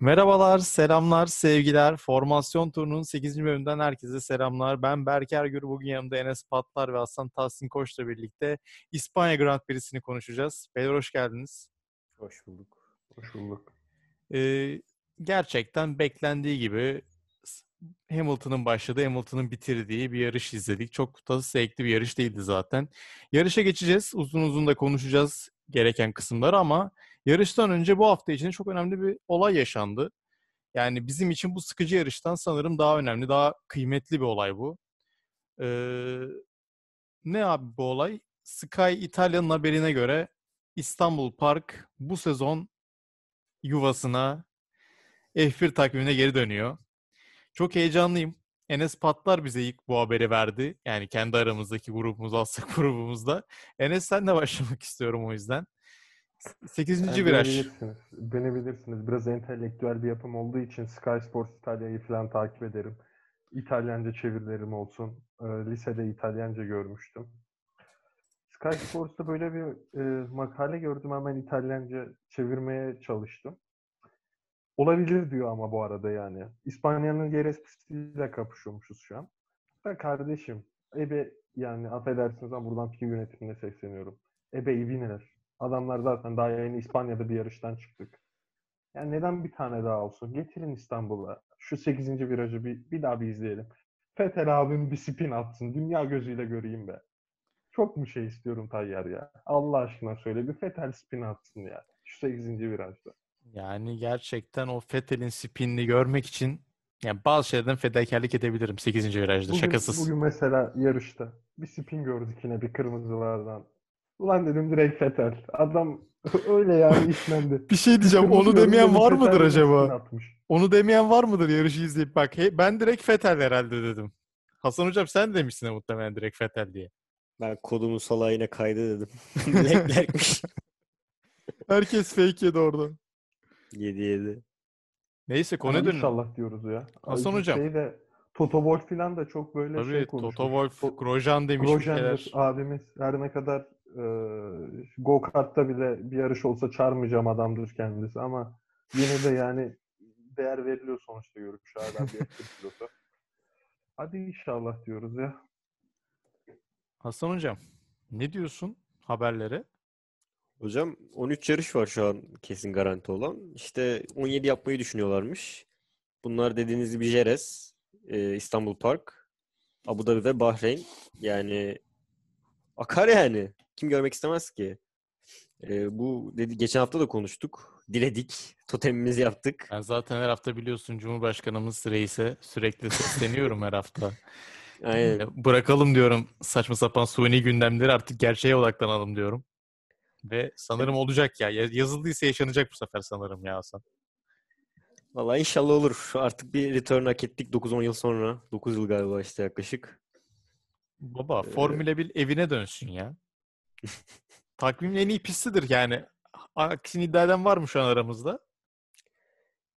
Merhabalar, selamlar, sevgiler. Formasyon turunun 8. bölümünden herkese selamlar. Ben Berker Gür. Bugün yanımda Enes Patlar ve Hasan Tahsin Koç'la birlikte İspanya Grand Prix'sini konuşacağız. Beyler hoş geldiniz. Hoş bulduk. Hoş bulduk. Ee, gerçekten beklendiği gibi Hamilton'ın başladığı, Hamilton'ın bitirdiği bir yarış izledik. Çok da zevkli bir yarış değildi zaten. Yarışa geçeceğiz. Uzun uzun da konuşacağız gereken kısımları ama yarıştan önce bu hafta için çok önemli bir olay yaşandı. Yani bizim için bu sıkıcı yarıştan sanırım daha önemli, daha kıymetli bir olay bu. Ee, ne abi bu olay? Sky İtalya'nın haberine göre İstanbul Park bu sezon yuvasına F1 takvimine geri dönüyor. Çok heyecanlıyım. Enes Patlar bize ilk bu haberi verdi. Yani kendi aramızdaki grubumuz, WhatsApp grubumuzda. Enes sen de başlamak istiyorum o yüzden. 8. Yani viraj. Beni bilirsiniz. Beni bilirsiniz. Biraz entelektüel bir yapım olduğu için Sky Sports İtalya'yı falan takip ederim. İtalyanca çevirilerim olsun. Ee, lisede İtalyanca görmüştüm. Sky Sports'ta böyle bir e, makale gördüm. Hemen İtalyanca çevirmeye çalıştım. Olabilir diyor ama bu arada yani. İspanya'nın Jerez pistiyle kapışıyormuşuz şu an. Ben kardeşim, ebe yani affedersiniz ama buradan fikir yönetimine sesleniyorum. Ebe winner. Adamlar zaten daha yeni İspanya'da bir yarıştan çıktık. Yani neden bir tane daha olsun? Getirin İstanbul'a. Şu 8. virajı bir, bir daha bir izleyelim. Fetel abim bir spin atsın. Dünya gözüyle göreyim be. Çok mu şey istiyorum Tayyar ya? Allah aşkına söyle bir Fetel spin atsın ya. Şu 8. virajda. Yani gerçekten o Fettel'in spinini görmek için yani bazı şeylerden fedakarlık edebilirim 8. virajda. Bugün, Şakasız. Bugün mesela yarışta bir spin gördük yine bir kırmızılardan. Ulan dedim direkt Fetel. Adam öyle yani işlendi. Bir şey diyeceğim. Onu demeyen var Fetel mıdır acaba? atmış. Onu demeyen var mıdır yarışı izleyip bak he, ben direkt Fettel herhalde dedim. Hasan hocam sen demişsin ya muhtemelen direkt Fettel diye. Ben kodumu sola yine kaydı dedim. Leclerc'miş. Herkes fake yedi orada. 7-7. Neyse konuya Ama dönün. İnşallah diyoruz ya. Hasan Ay, hocam. Şey de, Toto Wolff falan da çok böyle Tabii şey Toto konuşmuş. Wolff, To- Grosjean demiş şeyler. abimiz her ne kadar e, go kart'ta bile bir yarış olsa çağırmayacağım adamdır kendisi ama yine de yani değer veriliyor sonuçta görüş hala bir F1 pilotu. Hadi inşallah diyoruz ya. Hasan hocam ne diyorsun haberlere? Hocam 13 yarış var şu an kesin garanti olan. İşte 17 yapmayı düşünüyorlarmış. Bunlar dediğiniz gibi Jerez, e, İstanbul Park, Abu Dhabi ve Bahreyn. Yani akar yani. Kim görmek istemez ki? E, bu dedi geçen hafta da konuştuk. Diledik. Totemimizi yaptık. Ben zaten her hafta biliyorsun Cumhurbaşkanımız reise sürekli sesleniyorum her hafta. Aynen. Bırakalım diyorum saçma sapan suni gündemleri artık gerçeğe odaklanalım diyorum. Ve sanırım olacak ya. Ya- Yazıldıysa yaşanacak bu sefer sanırım ya Hasan. Vallahi inşallah olur. Artık bir return hak ettik 9-10 yıl sonra. 9 yıl galiba işte yaklaşık. Baba Formula 1 evine dönsün ya. Takvimin en iyi pistidir yani. Aksini iddia eden var mı şu an aramızda?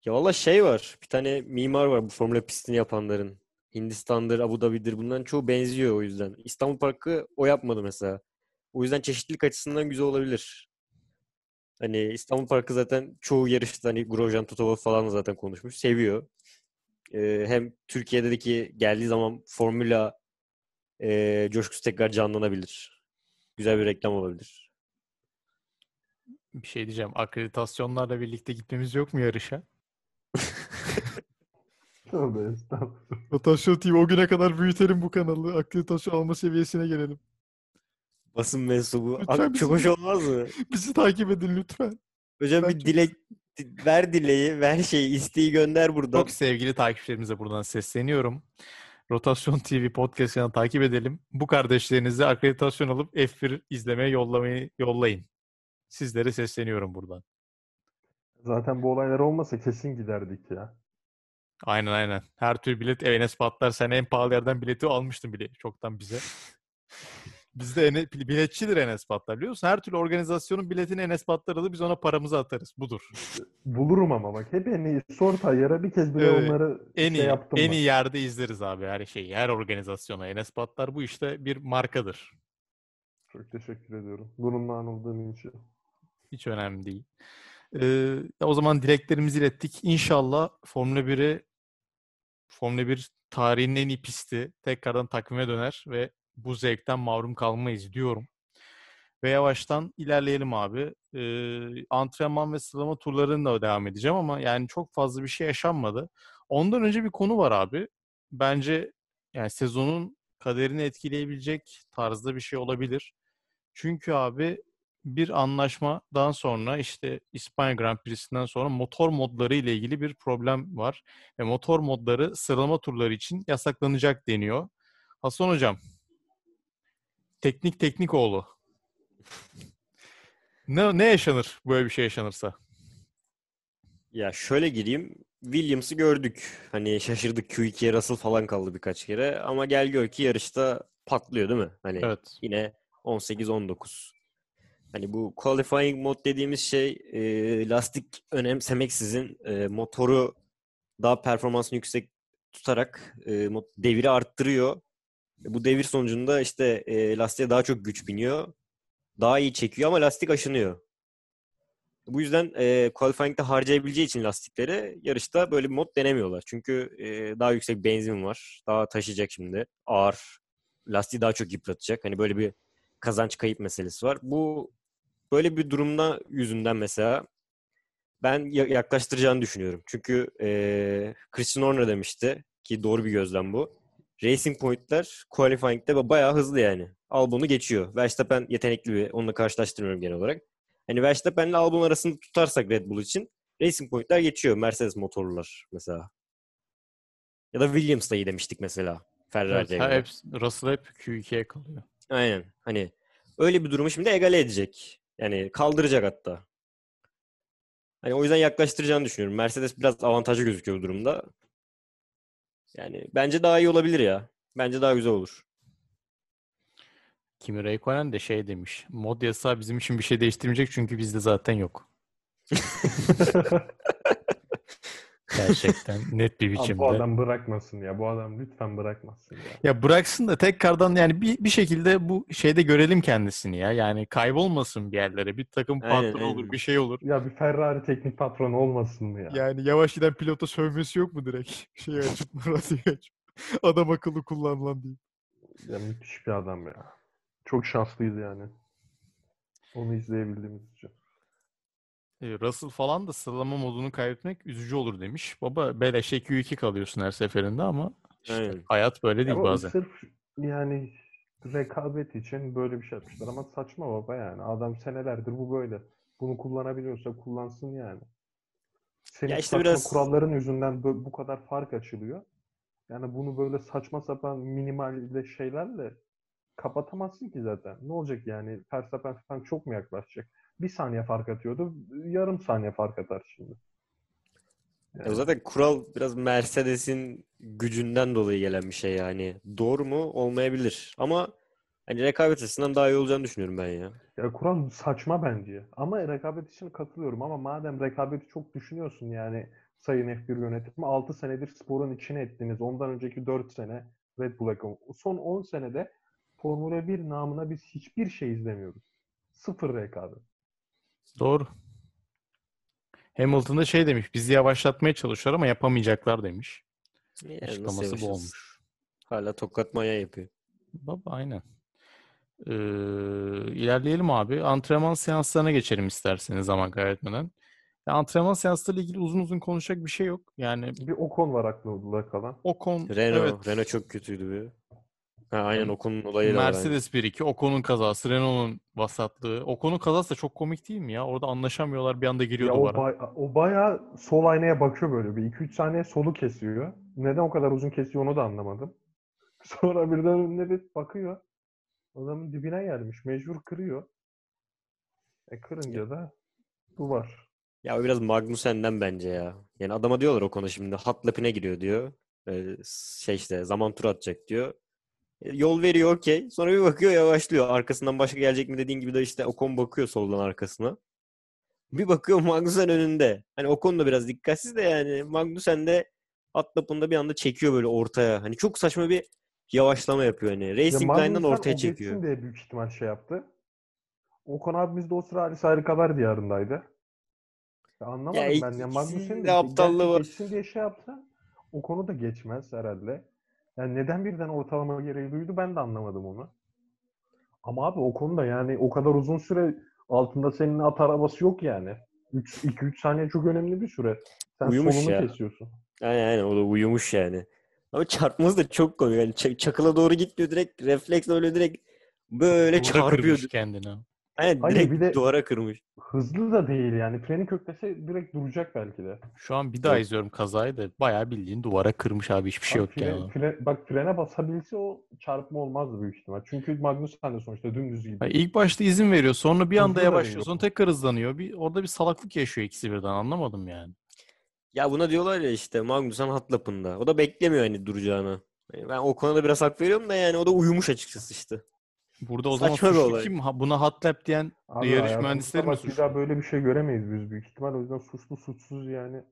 Ya valla şey var. Bir tane mimar var bu Formula pistini yapanların. Hindistan'dır, Abu Dhabi'dir. Bunların çoğu benziyor o yüzden. İstanbul Parkı o yapmadı mesela. O yüzden çeşitlilik açısından güzel olabilir. Hani İstanbul Parkı zaten çoğu yarışta hani Grosjean, Toto falan zaten konuşmuş. Seviyor. Ee, hem Türkiye'deki geldiği zaman Formula e, coşkusu tekrar canlanabilir. Güzel bir reklam olabilir. Bir şey diyeceğim. Akreditasyonlarla birlikte gitmemiz yok mu yarışa? Tövbe estağfurullah. Rotasyon TV o güne kadar büyütelim bu kanalı. Akreditasyon alma seviyesine gelelim. Basın mensubu. Lütfen Abi, çok bizi- hoş olmaz mı? Bizi takip edin lütfen. Hocam Ben bir çok- dilek ver dileği, ver şey, isteği gönder buradan. Çok sevgili takipçilerimize buradan sesleniyorum. Rotasyon TV podcast kanalını takip edelim. Bu kardeşlerinizi akreditasyon alıp F1 izlemeye yollamayı yollayın. Sizlere sesleniyorum buradan. Zaten bu olaylar olmasa kesin giderdik ya. Aynen aynen. Her türlü bilet Enes Patlar sen en pahalı yerden bileti almıştın bile çoktan bize. Bizde ene, biletçidir Enes Patlar biliyor musun? Her türlü organizasyonun biletini Enes Patlar alır biz ona paramızı atarız. Budur. Bulurum ama bak hep en iyi sor Tayyar'a bir kez bile Evet, onları En şey iyi, yaptım en bak. iyi yerde izleriz abi her şeyi. Her organizasyona. Enes Patlar bu işte bir markadır. Çok teşekkür ediyorum. Bununla anıldığın için. Hiç önemli değil. Ee, o zaman dileklerimizi ilettik. İnşallah Formula 1'i Formula 1 tarihinin en iyi pisti tekrardan takvime döner ve bu zevkten mahrum kalmayız diyorum. Ve yavaştan ilerleyelim abi. Ee, antrenman ve sıralama turlarını da devam edeceğim ama yani çok fazla bir şey yaşanmadı. Ondan önce bir konu var abi. Bence yani sezonun kaderini etkileyebilecek tarzda bir şey olabilir. Çünkü abi bir anlaşmadan sonra işte İspanya Grand Prix'sinden sonra motor modları ile ilgili bir problem var. Ve motor modları sıralama turları için yasaklanacak deniyor. Hasan Hocam, teknik teknik oğlu. Ne, ne yaşanır böyle bir şey yaşanırsa? Ya şöyle gireyim. Williams'ı gördük. Hani şaşırdık Q2'ye Russell falan kaldı birkaç kere. Ama gel gör ki yarışta patlıyor değil mi? Hani Evet. yine 18-19. Hani bu qualifying mod dediğimiz şey e, lastik önemsemeksizin e, motoru daha performansını yüksek tutarak e, deviri arttırıyor. E, Bu devir sonucunda işte e, lastiğe daha çok güç biniyor. Daha iyi çekiyor ama lastik aşınıyor. Bu yüzden e, qualifying'de harcayabileceği için lastikleri yarışta böyle bir mod denemiyorlar. Çünkü e, daha yüksek benzin var. Daha taşıyacak şimdi. Ağır. Lastiği daha çok yıpratacak. Hani böyle bir kazanç kayıp meselesi var. Bu böyle bir durumda yüzünden mesela ben ya- yaklaştıracağını düşünüyorum. Çünkü e, Christian Horner demişti ki doğru bir gözlem bu. Racing Point'ler qualifying'de bayağı hızlı yani. Albon'u geçiyor. Verstappen yetenekli bir. Onunla karşılaştırmıyorum genel olarak. Hani Verstappen'le Albon arasında tutarsak Red Bull için Racing Point'ler geçiyor. Mercedes motorlular mesela. Ya da Williams da iyi demiştik mesela. Evet, Ferrari'ye göre. hep, Russell hep Q2'ye kalıyor. Aynen. Hani öyle bir durumu şimdi egale edecek. Yani kaldıracak hatta. Hani o yüzden yaklaştıracağını düşünüyorum. Mercedes biraz avantajlı gözüküyor bu durumda. Yani bence daha iyi olabilir ya. Bence daha güzel olur. Kimi Räikkönen de şey demiş. Mod yasağı bizim için bir şey değiştirmeyecek çünkü bizde zaten yok. Gerçekten net bir Abi biçimde. bu adam bırakmasın ya. Bu adam lütfen bırakmasın ya. Ya bıraksın da tekrardan yani bir, bir şekilde bu şeyde görelim kendisini ya. Yani kaybolmasın bir yerlere. Bir takım Aynen, patronu olur, aynen. bir şey olur. Ya bir Ferrari teknik patronu olmasın mı ya? Yani yavaş giden pilota sövmesi yok mu direkt? Şey açıp, radyoyu açıp. Adam akıllı kullanılan değil. Ya müthiş bir adam ya. Çok şanslıydı yani. Onu izleyebildiğimiz için. Russell falan da sıralama modunu kaybetmek üzücü olur demiş. Baba beleşe Q2 kalıyorsun her seferinde ama işte Aynen. hayat böyle değil Ama bazen. sırf yani rekabet için böyle bir şey yapmışlar ama saçma baba yani. Adam senelerdir bu böyle. Bunu kullanabiliyorsa kullansın yani. Senin Ya işte saçma biraz- kuralların yüzünden bu kadar fark açılıyor. Yani bunu böyle saçma sapan minimal şeylerle kapatamazsın ki zaten. Ne olacak yani? Verstappen falan çok mu yaklaşacak? Bir saniye fark atıyordu. Yarım saniye fark atar şimdi. Ya zaten kural biraz Mercedes'in gücünden dolayı gelen bir şey yani. Doğru mu? Olmayabilir. Ama hani rekabet açısından daha iyi olacağını düşünüyorum ben ya. Ya kural saçma bence. Ama rekabet için katılıyorum. Ama madem rekabeti çok düşünüyorsun yani Sayın F1 yönetimi 6 senedir sporun içine ettiniz. Ondan önceki 4 sene Red Bull'a Son 10 senede Formula 1 namına biz hiçbir şey izlemiyoruz. Sıfır rekabet. Doğru. Hamilton da şey demiş. Bizi yavaşlatmaya çalışıyor ama yapamayacaklar demiş. Yani nasıl Açıklaması bu olmuş. Hala tokat manya yapıyor. Baba aynen. Ee, ilerleyelim abi. Antrenman seanslarına geçelim isterseniz zaman kaybetmeden. Ya, antrenman seanslarıyla ilgili uzun uzun konuşacak bir şey yok. Yani Bir Ocon var aklımda kalan. Ocon Renault, evet, Renault çok kötüydü bir. Ha, aynen Yani Ocon'un olayı da var. Mercedes 1-2, Ocon'un kazası, Renault'un vasatlığı. Ocon'un kazası da çok komik değil mi ya? Orada anlaşamıyorlar bir anda giriyor Ya o, duvara. bay- o bayağı sol aynaya bakıyor böyle bir. 2-3 saniye solu kesiyor. Neden o kadar uzun kesiyor onu da anlamadım. Sonra birden önüne bir bakıyor. Adamın dibine gelmiş. Mecbur kırıyor. E kırınca da bu var. Ya o biraz Magnussen'den bence ya. Yani adama diyorlar o konu şimdi. Hot lap'ine giriyor diyor. Ee, şey işte zaman tur atacak diyor. Yol veriyor okey. Sonra bir bakıyor yavaşlıyor. Arkasından başka gelecek mi dediğin gibi de işte Ocon bakıyor soldan arkasına. Bir bakıyor Magnussen önünde. Hani Ocon da biraz dikkatsiz de yani Magnussen de hot lap'ında bir anda çekiyor böyle ortaya. Hani çok saçma bir yavaşlama yapıyor hani. Ya Racing Line'dan Magnussen ortaya çekiyor. diye büyük ihtimal şey yaptı. Okan abimiz de o sıra Ali Sarı Kabar diyarındaydı. Ya anlamadım Ya ben. Ya Magnussen'in de aptallığı var. geçsin diye şey yapsa o konu da geçmez herhalde. Yani neden birden ortalama gereği duydu ben de anlamadım onu. Ama abi o konuda yani o kadar uzun süre altında senin at arabası yok yani. 2-3 saniye çok önemli bir süre. Sen Uyumuş solunu ya. kesiyorsun. Aynen aynen o da uyumuş yani. Ama çarpması da çok komik. Yani çakıla doğru gitmiyor direkt refleksle öyle direkt böyle Duvara çarpıyor. kendini. Aynen Hayır, direkt bir de- duvara kırmış. Hızlı da değil yani. Freni köklese direkt duracak belki de. Şu an bir daha Yok. izliyorum kazayı da bayağı bildiğin duvara kırmış abi hiçbir şey Bak, yok fre- ya. fre- bak frene basabilse o çarpma olmazdı büyük ihtimal. Çünkü Magnussen de sonuçta dümdüz gidiyor. Ya ilk başta izin veriyor sonra bir anda Hızlı yavaşlıyor sonra tekrar hızlanıyor. Bir, orada bir salaklık yaşıyor ikisi birden anlamadım yani. Ya buna diyorlar ya işte Magnussen hat lapında. O da beklemiyor hani duracağını. Yani ben o konuda biraz hak veriyorum da yani o da uyumuş açıkçası işte. Burada o zaman Saçma bir suçlu olay. kim? Ha, buna hot lap diyen Abi yarış hayatımızda mühendisleri mi bak Bir suçlu? daha böyle bir şey göremeyiz biz büyük ihtimal. O yüzden suçlu suçsuz yani.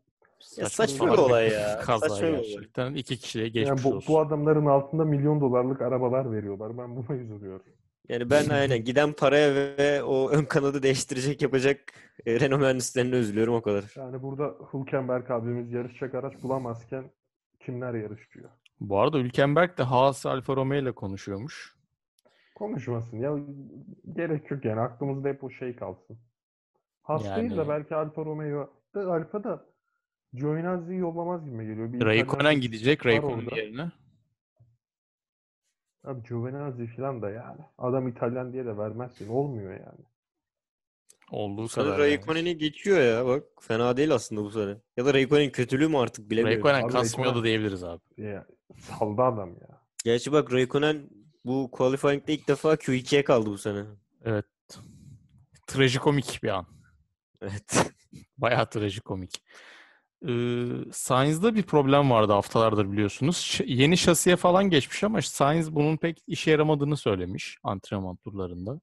Ya saçma bir olay ya. Kaza Saçma bir olay. gerçekten. İki kişiye yani geçmiş bu, olsun. bu adamların altında milyon dolarlık arabalar veriyorlar. Ben buna üzülüyorum. Yani ben aynen giden paraya ve o ön kanadı değiştirecek yapacak e, Renault mühendislerine üzülüyorum o kadar. Yani burada Hülkenberg abimiz yarışacak araç bulamazken kimler yarışıyor? Bu arada Hülkenberg de Haas Alfa Romeo ile konuşuyormuş. Konuşmasın ya. Gerek yok yani. Aklımızda hep o şey kalsın. De Yani- belki Alfa Romeo. Da Alfa da Giovinazzi'yi yollamaz gibi geliyor. Bir Raikkonen İtalyan gidecek var Raikkonen orada. yerine. Abi Giovinazzi falan da yani. Adam İtalyan diye de vermezsin. Olmuyor yani. Olduğu Bu sene kadar. yani. Raikkonen'i geçiyor ya bak. Fena değil aslında bu sene. Ya da Raikkonen'in kötülüğü mü artık bilemiyorum. Raikkonen Abi kasmıyor da Raikkonen- diyebiliriz abi. Ya, saldı adam ya. Gerçi bak Raikkonen bu qualifying'de ilk defa Q2'ye kaldı bu sene. Evet. Trajikomik bir an. Evet. Bayağı trajikomik. Ee, Sainz'da bir problem vardı haftalardır biliyorsunuz. Ş- yeni şasiye falan geçmiş ama Sainz bunun pek işe yaramadığını söylemiş antrenman turlarında.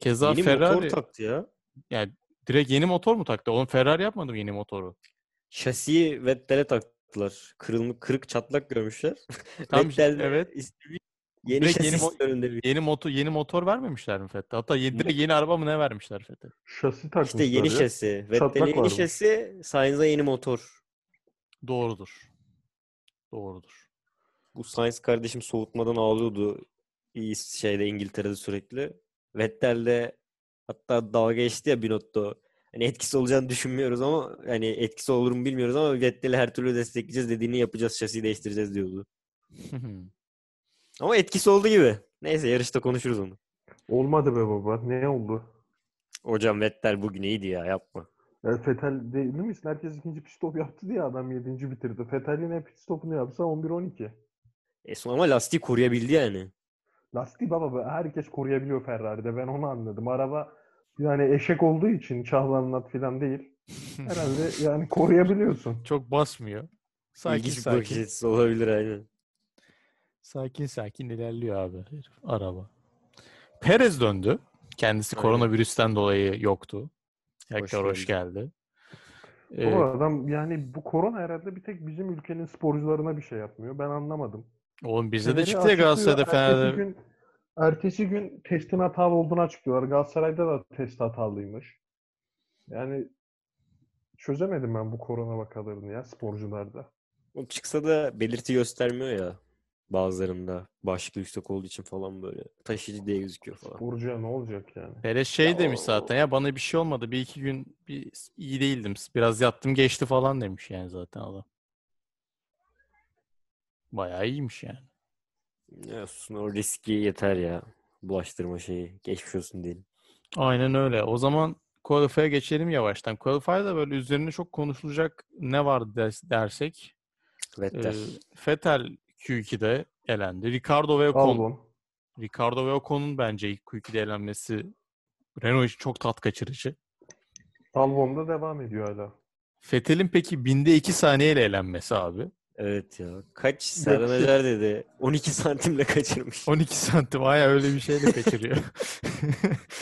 Keza Yeni Ferrari motor taktı ya. yani direkt yeni motor mu taktı? Oğlum Ferrari yapmadı mı yeni motoru? Şasiyi Vettel'e taktılar. Kırılmış, kırık çatlak görmüşler. Tam Vettel evet. istemiş, Yeni Direkt şasi yeni mo-. Yeni motor yeni motor vermemişler mi Fettel? Hatta ye- direkt yeni araba mı ne vermişler Fettel? Şasi takmışlar İşte yeni ya. şasi. Vettel'e yeni varmış. şasi, Sainz'a yeni motor. Doğrudur. Doğrudur. Bu Sainz kardeşim soğutmadan ağlıyordu. İyi şeyde İngiltere'de sürekli. Vettel de hatta dalga geçti ya Binotto. Hani etkisi olacağını düşünmüyoruz ama hani etkisi olur mu bilmiyoruz ama Vettel'i her türlü destekleyeceğiz dediğini yapacağız, şasiyi değiştireceğiz diyordu. Ama etkisi oldu gibi. Neyse yarışta konuşuruz onu. Olmadı be baba. Ne oldu? Hocam Vettel bugün iyiydi ya yapma. Ya Fetel değil misin? Herkes ikinci pit stop yaptı diye adam yedinci bitirdi. Fetel yine pit stopunu yapsa 11-12. E son ama lastiği koruyabildi yani. Lastiği baba be, herkes koruyabiliyor Ferrari'de. Ben onu anladım. Araba yani eşek olduğu için Çağlan'ın falan değil. Herhalde yani koruyabiliyorsun. Çok basmıyor. Sakin İlginç bir bakış sakin. açısı olabilir aynen. Sakin sakin ilerliyor abi herif, araba. Perez döndü. Kendisi Aynen. koronavirüsten dolayı yoktu. Tekrar hoş geldin. geldi. Bu Ee, adam yani bu korona herhalde bir tek bizim ülkenin sporcularına bir şey yapmıyor. Ben anlamadım. oğlum bizde de çıktı ya Galatasaray'da Fener'de. gün, ertesi gün testin hatalı olduğunu açıklıyorlar. Galatasaray'da da test hatalıymış. Yani çözemedim ben bu korona vakalarını ya sporcularda. O çıksa da belirti göstermiyor ya bazılarında. Başlığı yüksek olduğu için falan böyle. Taşıyıcı diye gözüküyor falan. Sporcuya ne olacak yani? Perez şey Ya demiş o- zaten ya bana bir şey olmadı. Bir iki gün bir iyi değildim. Biraz yattım geçti falan demiş yani zaten adam. Bayağı iyiymiş yani. Ya o riski yeter ya. Bulaştırma şeyi. Geçmiş olsun diyelim. Aynen öyle. O zaman Qualify'a geçelim yavaştan. Qualify'da böyle üzerine çok konuşulacak ne var ders- dersek. Vettel. e, Vettel Q2'de elendi. Ricardo ve Ocon. Albon. Ricardo ve Ocon'un bence ilk Q2'de elenmesi Renault için çok tat kaçırıcı. Albon da devam ediyor hala. Vettel'in peki binde 2 saniyeyle elenmesi abi. Evet ya. Kaç Serhan dedi. 12 santimle kaçırmış. 12 santim aya öyle bir şeyle kaçırıyor.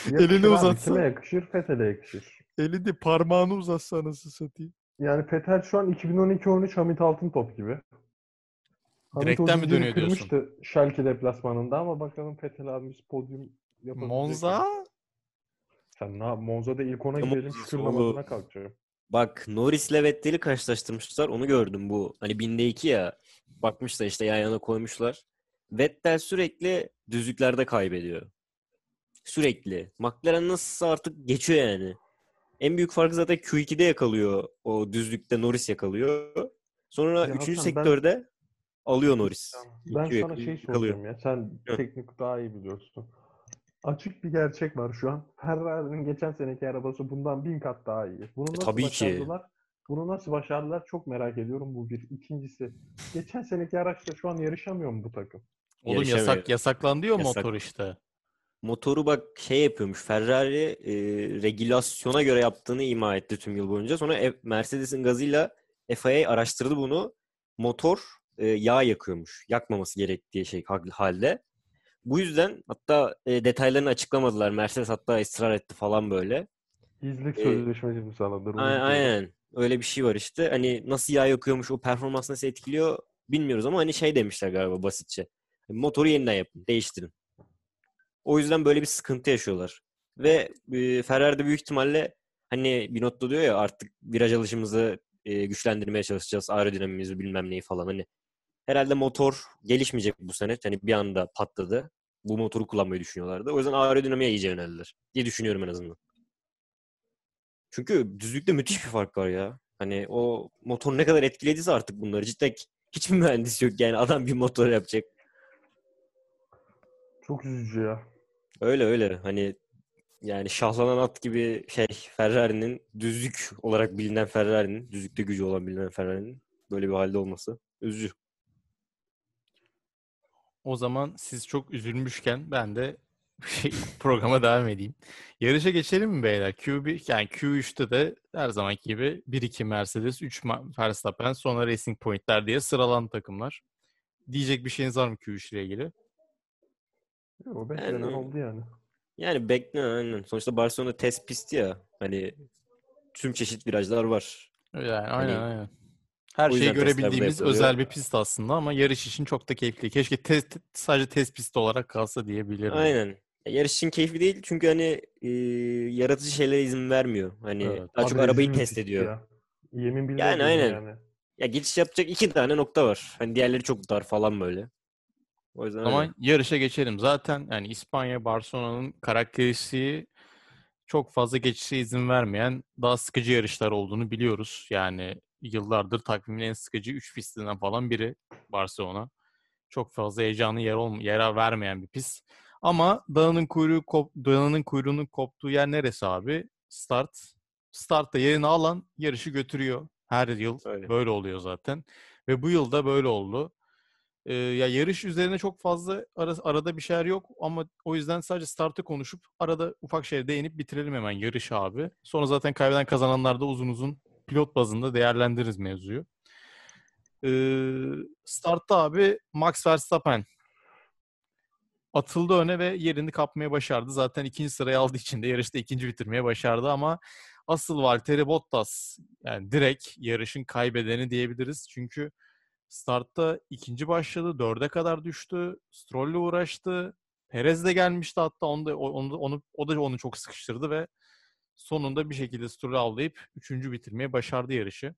Elini uzatsa. Kime yakışır? Fethel'e yakışır. Elini parmağını uzatsa nasıl satayım. Yani Fetel şu an 2012-13 Hamit Altıntop gibi. Direkten mi dönüyor diyorsun? kırmıştı Schalke deplasmanında ama bakalım Fetel abimiz podyum yapabilecek mi? Monza Sen ne yap? Monza'da ilk ona Ne gidelim şükür namazına kalkacağım. Bak Norris'le Vettel'i karşılaştırmışlar. Onu gördüm bu. Hani binde iki ya. Bakmışlar işte yan yana koymuşlar. Vettel sürekli düzlüklerde kaybediyor. Sürekli. McLaren nasılsa artık geçiyor yani. En büyük farkı zaten Q2'de yakalıyor. O düzlükte Norris yakalıyor. Sonra Ya üçüncü Hasan, ben- sektörde alıyor Norris. Ben sana şey soracağım ya. Sen Hı. teknik daha iyi biliyorsun. Açık bir gerçek var şu an. Ferrari'nin geçen seneki arabası bundan bin kat daha iyi. Bunu nasıl E, tabii ki. başardılar? Bunu nasıl başardılar? Çok merak ediyorum bu bir. İkincisi, geçen seneki araçla şu an yarışamıyor mu bu takım? Oğlum yasak yasaklandı ya Yasak. motor işte. Motoru bak şey yapıyormuş. Ferrari e, regülasyona göre yaptığını ima etti tüm yıl boyunca. Sonra F- Mercedes'in gazıyla FIA araştırdı bunu. Motor e, yağ yakıyormuş. Yakmaması gerektiği şey hal- halde. Bu yüzden hatta e, detaylarını açıklamadılar. Mercedes hatta ısrar etti falan böyle. Gizlilik Ee, sözleşmesi imzaladılar. onu A- biliyorum. Aynen. Öyle bir şey var işte. Hani nasıl yağ yakıyormuş, o performans nasıl etkiliyor bilmiyoruz ama hani şey demişler galiba basitçe. Motoru yeniden yapın, değiştirin. O yüzden böyle bir sıkıntı yaşıyorlar. Ve e, Ferrari'de büyük ihtimalle hani Binotto diyor ya artık viraj alışımızı e, güçlendirmeye çalışacağız. Aerodinamimizi bilmem neyi falan. Hani herhalde motor gelişmeyecek bu sene. Hani bir anda patladı. Bu motoru kullanmayı düşünüyorlardı. O yüzden aerodinamiğe iyice yöneldiler. Diye düşünüyorum en azından. Çünkü düzlükte müthiş bir fark var ya. Hani o motor ne kadar etkilediyse artık bunları. Cidden hiçbir mühendis yok yani. Adam bir motor yapacak. Çok üzücü ya. Öyle öyle. Hani yani şahlanan at gibi şey Ferrari'nin düzlük olarak bilinen Ferrari'nin düzlükte gücü olan bilinen Ferrari'nin böyle bir halde olması üzücü. O zaman siz çok üzülmüşken ben de şey, programa devam edeyim. Yarışa geçelim mi beyler? Q1 yani Q3'te de her zamanki gibi 1-2 Mercedes, 3 Ma- Verstappen, sonra Racing Point'ler diye sıralan takımlar. Diyecek bir şeyiniz var mı Q3 ile ilgili? O beklenen Yani- oldu yani. Yani beklenen aynen. Sonuçta Barcelona test pisti ya. Hani tüm çeşit virajlar var. Yani aynen Hani aynen. Her şeyi görebildiğimiz özel bir pist aslında ama yarış için çok da keyifli. Keşke test, sadece test pisti olarak kalsa diyebilirim. Aynen. Ya Yarış için keyifli değil çünkü hani e, yaratıcı şeylere izin vermiyor. Hani Evet. daha çok arabayı test ediyor. ya. Yemin billah Yani aynen. yani. Ya geçiş yapacak iki tane nokta var. Hani diğerleri çok dar falan böyle. O yüzden O zaman öyle. yarışa geçelim. Zaten yani İspanya, Barcelona'nın karakteristiği çok fazla geçişe izin vermeyen daha sıkıcı yarışlar olduğunu biliyoruz. Yani yıllardır takvimin en sıkıcı 3 pistinden falan biri Barcelona. Çok fazla heyecanlı yer olm yere vermeyen bir pist. Ama dağının kuyruğu kop dağının kuyruğunun koptuğu yer neresi abi? Start. Startta yerini alan yarışı götürüyor. Her yıl Öyle. böyle oluyor zaten. Ve bu yıl da böyle oldu. Ee, ya yarış üzerine çok fazla ara- arada bir şeyler yok ama o yüzden sadece startı konuşup arada ufak şeyler değinip bitirelim hemen yarış abi. Sonra zaten kaybeden kazananlar da uzun uzun pilot bazında değerlendiririz mevzuyu. Ee, startta abi Max Verstappen atıldı öne ve yerini kapmaya başardı. Zaten ikinci sırayı aldığı için de yarışta ikinci bitirmeye başardı ama asıl Valtteri Bottas yani direkt yarışın kaybedeni diyebiliriz. Çünkü startta ikinci başladı. Dörde kadar düştü. Stroll'le uğraştı. Perez de gelmişti hatta onu da, onu, onu, o da onu çok sıkıştırdı ve sonunda bir şekilde Stroll'ü avlayıp üçüncü bitirmeye başardı yarışı.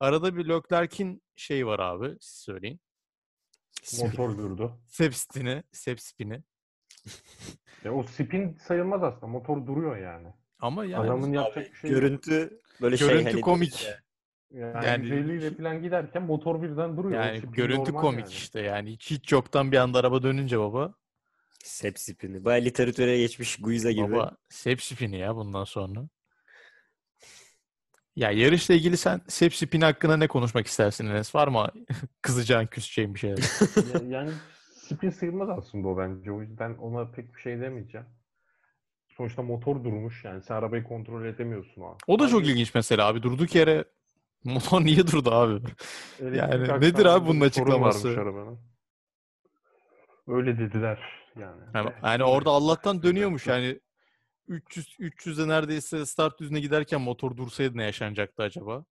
Arada bir Leclerc'in şey var abi siz söyleyin. Motor durdu. Sepspin'i, Sepspin'i. Ya o spin sayılmaz aslında. Motor duruyor yani. Ama yani Adamın yapacak bir şey yok. Görüntü böyle şey görüntü hani komik. Yani, yani- 150 ile falan giderken motor birden duruyor. Yani görüntü komik yani. işte yani hiç, hiç yoktan bir anda araba dönünce baba. Sep spini. Baya literatüre geçmiş Guiza gibi. Baba Sepspin'i ya bundan sonra. Ya yarışla ilgili sen Sepspin hakkında ne konuşmak istersin Enes? Var mı kızacağın, küseceğin bir şeyler? Ya- yani spin sayılmaz aslında o bence. O yüzden ona pek bir şey demeyeceğim. Sonuçta motor durmuş yani. Sen arabayı kontrol edemiyorsun an. O da çok Abi, ilginç mesela abi. Durduk yere motor niye durdu abi? Yani nedir abi bunun açıklaması? Öyle dediler yani. Yani, yani orada Allah'tan dönüyormuş yani 300 300'e neredeyse start düzüne giderken motor dursaydı ne yaşanacaktı acaba?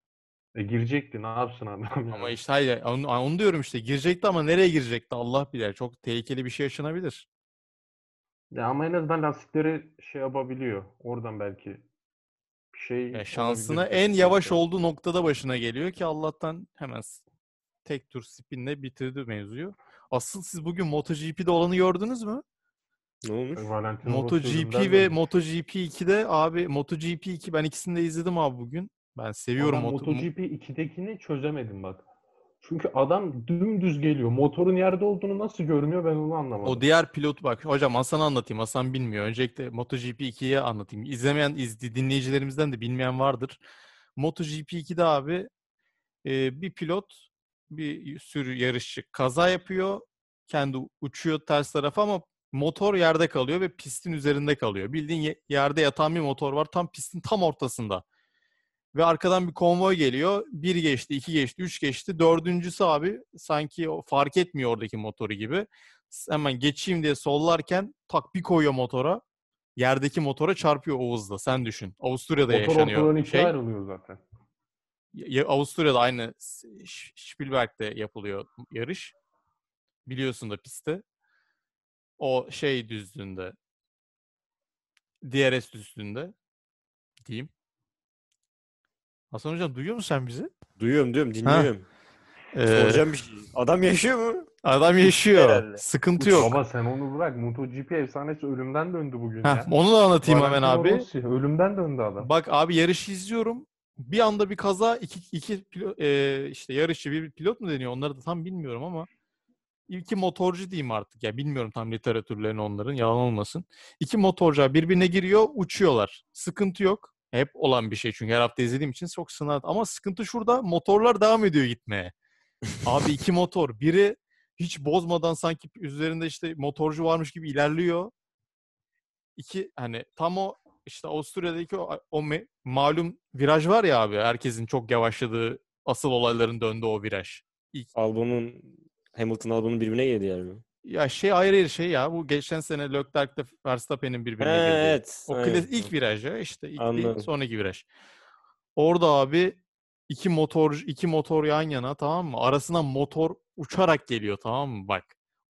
E, girecekti ne yapsın adam Ama işte hayır onu, onu diyorum işte girecekti ama nereye girecekti Allah bilir. Çok tehlikeli bir şey yaşanabilir. Ya ama en azından lastikleri şey yapabiliyor. Oradan belki bir şey Ya şansına en yavaş olduğu noktada başına geliyor ki Allah'tan hemen tek tur spinle bitirdi mevzuyu. Asıl siz bugün MotoGP'de olanı gördünüz mü? Ne olmuş? Valentino MotoGP ve. MotoGP 2'de abi MotoGP 2 ben ikisini de izledim abi bugün. Ben seviyorum Ama moto. MotoGP 2'dekini çözemedim bak. Çünkü adam dümdüz geliyor. Motorun yerde olduğunu nasıl görmüyor ben onu anlamadım. O diğer pilot bak hocam Hasan'a anlatayım. Hasan bilmiyor. Öncelikle MotoGP 2'ye anlatayım. İzlemeyen izli, dinleyicilerimizden de bilmeyen vardır. MotoGP 2'de abi e, bir pilot bir sürü yarışçı kaza yapıyor. Kendi uçuyor ters tarafa ama motor yerde kalıyor ve pistin üzerinde kalıyor. Bildiğin ye- yerde yatan bir motor var tam pistin tam ortasında. Ve arkadan bir konvoy geliyor. Bir geçti, iki geçti, üç geçti. Dördüncüsü abi sanki o fark etmiyor oradaki motoru gibi. Hemen geçeyim diye sollarken tak bir koyuyor motora. Yerdeki motora çarpıyor o hızla. Sen düşün. Avusturya'da Motor ortadan yaşanıyor. ikiye Şey, ayrılıyor zaten. Ya- Avusturya'da aynı Spielberg'de yapılıyor yarış. Biliyorsun da pisti. O şey düzlüğünde. DRS düzlüğünde diyeyim. Hasan Hocam duyuyor musun sen bizi? Duyuyorum diyorum dinliyorum. Ee, Soracağım bir şey. Adam yaşıyor mu? adam yaşıyor. herhalde. Sıkıntı yok. Baba sen onu bırak. MotoGP efsanesi ölümden döndü bugün Heh, ya. onu da anlatayım hemen Valentino abi. Rossi, ölümden döndü adam. Bak abi yarışı izliyorum. Bir anda bir kaza iki, iki pilo- e, işte yarışçı bir pilot mu deniyor onları da tam bilmiyorum ama iki motorcu diyeyim artık ya bilmiyorum tam literatürlerini onların yalan olmasın. İki motorcu birbirine giriyor uçuyorlar. Sıkıntı yok. Hep olan bir şey çünkü her hafta izlediğim için çok sınav. Ama sıkıntı şurada motorlar devam ediyor gitmeye. Abi iki motor. Biri hiç bozmadan sanki üzerinde işte motorcu varmış gibi ilerliyor. İki hani tam o işte Avusturya'daki o, o me- malum viraj var ya abi. Herkesin çok yavaşladığı asıl olayların döndüğü o viraj. Albon'un Hamilton Albon'un birbirine girdi mi? Ya şey ayrı ayrı şey ya. Bu geçen sene Leclerc'le Verstappen'in birbirine He, girdiği. evet. O klas- ilk viraj ya işte ilk değil, Anladım. sonraki viraj. Orada abi iki motor iki motor yan yana tamam mı? Arasına motor uçarak geliyor tamam mı? Bak.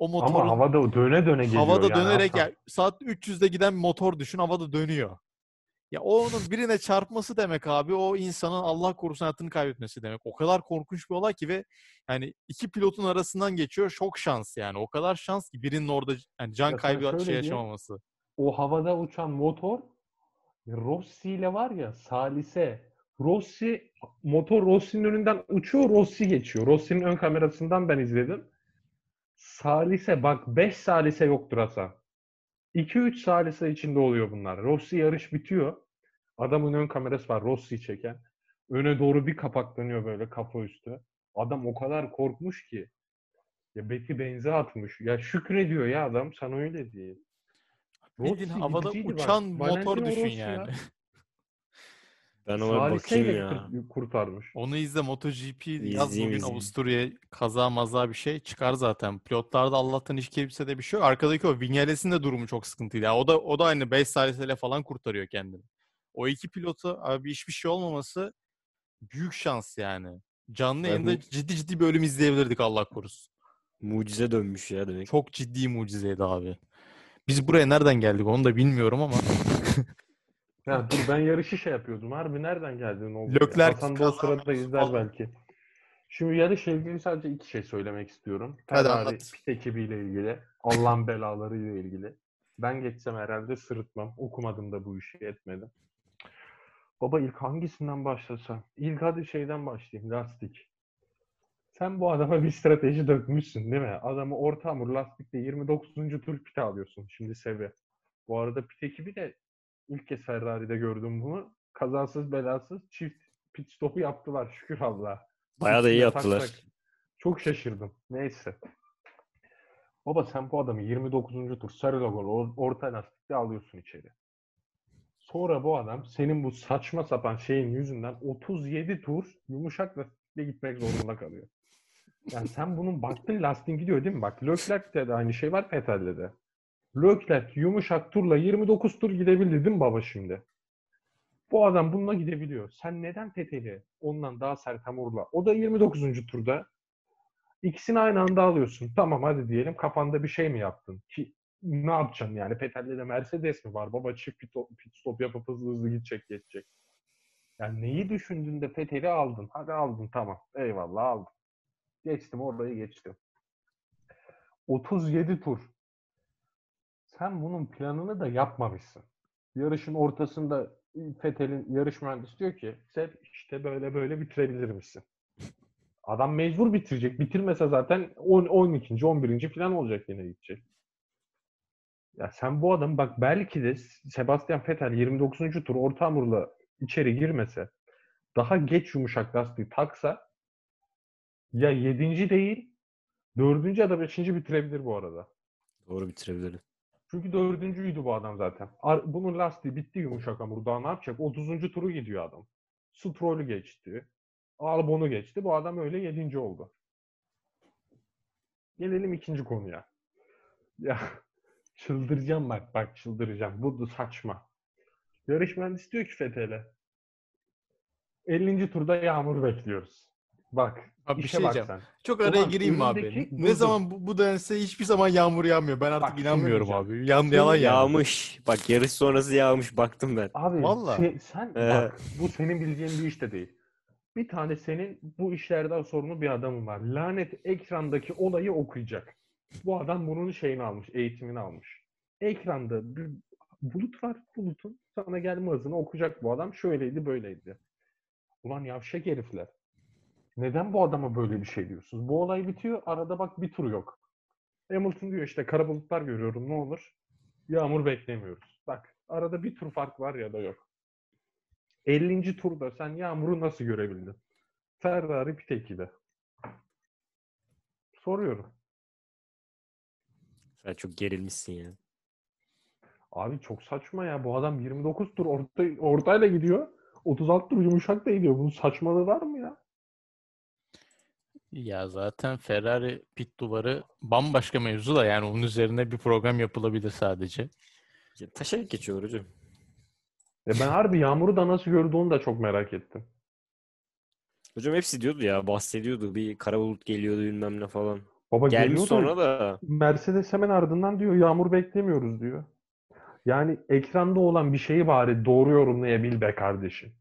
O motorun Ama havada döne döne geliyor havada yani dönerek Hasan. ya, saat 300'de giden bir motor düşün havada dönüyor. Ya onun birine çarpması demek abi o insanın Allah korusun hayatını kaybetmesi demek. O kadar korkunç bir olay ki ve yani iki pilotun arasından geçiyor çok şans yani. O kadar şans ki birinin orada yani can Ya kaybı şey diyeyim, yaşamaması. O havada uçan motor Rossi ile var ya Salise. Rossi motor Rossi'nin önünden uçuyor, Rossi geçiyor. Rossi'nin ön kamerasından ben izledim. Salise bak 5 salise yoktur Hasan. 2-3 salise içinde oluyor bunlar. Rossi yarış bitiyor. Adamın ön kamerası var Rossi çeken. Öne doğru bir kapaklanıyor böyle kafa üstü. Adam o kadar korkmuş ki. Ya beti benze atmış. Ya şükrediyor ya adam sana öyle diye. Bildiğin havada gidiciydi bak. uçan motor Valentino düşün Rossi ya. Ben ona bir bakayım ya. kurt- kurtarmış. Onu izle MotoGP yaz İzleyeyim, bugün izleyeyim. Avusturya kaza maza bir şey çıkar zaten. Pilotlarda Allah'tan hiç kimsede bir şey yok. Arkadaki o Vinales'in de durumu çok sıkıntıydı. Ya o da o da aynı 5 saliseyle falan kurtarıyor kendini. O iki pilotu abi hiçbir şey olmaması büyük şans yani. Canlı Ya yayında bu- ciddi ciddi bir ölüm izleyebilirdik Allah korusun. Mucize dönmüş ya demek. Çok ciddi mucizeydi abi. Biz buraya nereden geldik onu da bilmiyorum ama Ya dur ben yarışı şey yapıyordum. Harbi nereden geldin oldu? Leclerc Hasan da o sırada izler belki. Şimdi yarışla ilgili sadece iki şey söylemek istiyorum. Hadi Ferrari anlat. pit ekibiyle ilgili. Allah'ın belalarıyla ilgili. Ben geçsem herhalde sırıtmam. Okumadım da bu işi etmedim. Baba ilk hangisinden başlasam? İlk hadi şeyden başlayayım. Lastik. Sen bu adama bir strateji dökmüşsün değil mi? Adamı orta hamur lastikle 29. tur pite alıyorsun. Şimdi sevi. Bu arada pit ekibi de ilk kez Ferrari'de gördüm bunu. Kazasız belasız çift pit stopu yaptılar şükür Allah'a. Bayağı da iyi tak yaptılar. tak. Çok şaşırdım. Neyse. Baba sen bu adamı 29. tur sarı logolu or- orta lastikle alıyorsun içeri. Sonra bu adam senin bu saçma sapan şeyin yüzünden 37 tur yumuşak lastikle gitmek zorunda kalıyor. Yani sen bunun baktın lastiğin gidiyor değil mi? Bak Leclerc'te de aynı şey var Vettel'de de. Leclerc yumuşak turla 29 tur gidebildi değil mi baba şimdi? Bu adam bununla gidebiliyor. Sen neden Vettel'i ondan daha sert hamurla? O da 29. turda. İkisini aynı anda alıyorsun. Tamam hadi diyelim kafanda bir şey mi yaptın? Ki ne yapacaksın yani? Vettel'de de Mercedes mi var? Baba çift pit, pit stop yapıp hızlı hızlı gidecek geçecek. Yani neyi düşündün de Fethel'i aldın? Hadi aldın tamam. Eyvallah aldım. Geçtim orayı geçtim. 37 tur. Sen bunun planını da yapmamışsın. Yarışın ortasında Fethel'in yarış mühendisi diyor ki sen işte böyle böyle bitirebilir misin? Adam mecbur bitirecek. Bitirmese zaten 10, 12. 11. falan olacak yine gidecek. Ya sen bu adam bak belki de Sebastian Vettel 29. tur orta hamurla içeri girmese daha geç yumuşak lastiği taksa ya 7. değil 4. ya da 5. bitirebilir bu arada. Doğru bitirebilir. Çünkü dördüncüydü bu adam zaten. Ar- Bunun lastiği bitti yumuşak hamur. Daha ne yapacak? 30. turu gidiyor adam. Stroll'ü geçti. Albon'u geçti. Bu adam öyle 7. oldu. Gelelim ikinci konuya. Ya çıldıracağım bak bak çıldıracağım. Bu da saçma. Yarış mühendisi diyor ki Fethel'e 50. turda yağmur bekliyoruz. Bak Abi bir şey bak diyeceğim. sen. Çok araya Ulan gireyim mi abi? önündeki- Ne zaman bu, bu dense hiçbir zaman yağmur yağmıyor. Ben artık Bak, inanmıyorum abi. Yan, yalan. Yağmış. Bak yarış sonrası yağmış. Baktım ben. Abi Valla. se- sen Ee. bak bu senin bileceğin bir iş de değil. Bir tane senin bu işlerden sorumlu bir adamın var. Lanet ekrandaki olayı okuyacak. Bu adam bunun şeyini almış, eğitimini almış. Ekranda bir bulut var. Bulutun sana gelme hızını okuyacak bu adam. Şöyleydi, böyleydi. Ulan yavşak herifler. Neden bu adama böyle bir şey diyorsunuz? Bu olay bitiyor. Arada bak bir tur yok. Hamilton diyor işte kara bulutlar görüyorum ne olur. Yağmur beklemiyoruz. Bak arada bir tur fark var ya da yok. 50. turda sen yağmuru nasıl görebildin? Ferrari pit ekibi. Soruyorum. Sen çok gerilmişsin ya. Abi çok saçma ya. Bu adam 29 tur orta, ortayla gidiyor. 36 tur yumuşak da gidiyor. Bunun saçmalığı var mı ya? Ya zaten Ferrari pit duvarı bambaşka mevzu da yani onun üzerine bir program yapılabilir sadece. ya taşa geçiyor hocam. E ben harbi yağmuru da nasıl gördü onu da çok merak ettim. Hocam hepsi diyordu ya bahsediyordu. Bir kara bulut geliyordu bilmem ne falan. Baba Gelmiş sonra da Mercedes hemen ardından diyor yağmur beklemiyoruz diyor. Yani ekranda olan bir şeyi bari doğru yorumlayabil be kardeşim.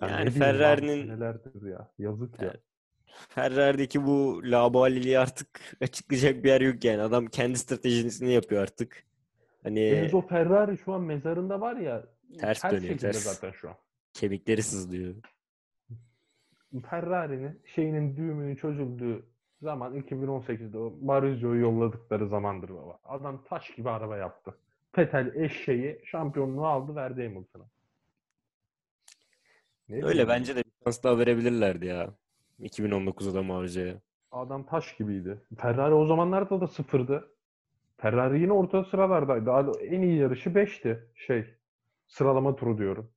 Yani abi, Ferrari'nin senelerdir ya. Yazık ya. Ferrari'deki bu labaliliği artık açıklayacak bir yer yok yani. Adam kendi stratejisini yapıyor artık. Hani Enzo Ferrari şu an mezarında var ya Ters ters dönüyor, ters. zaten şu an. kemikleri sızlıyor. Ferrari'nin şeyinin düğümünün çözüldüğü zaman 2018'de o Marizio'yu yolladıkları zamandır baba. Adam taş gibi araba yaptı. Vettel eşeği şampiyonluğu aldı verdi Hamilton'a. Ne Öyle bence de bir şans daha verebilirlerdi ya. 2019'da Marzio'ya. Adam taş gibiydi. Ferrari o zamanlarda da sıfırdı. Ferrari yine orta sıralardaydı. Daha En iyi yarışı 5'ti. Şey, sıralama turu diyorum.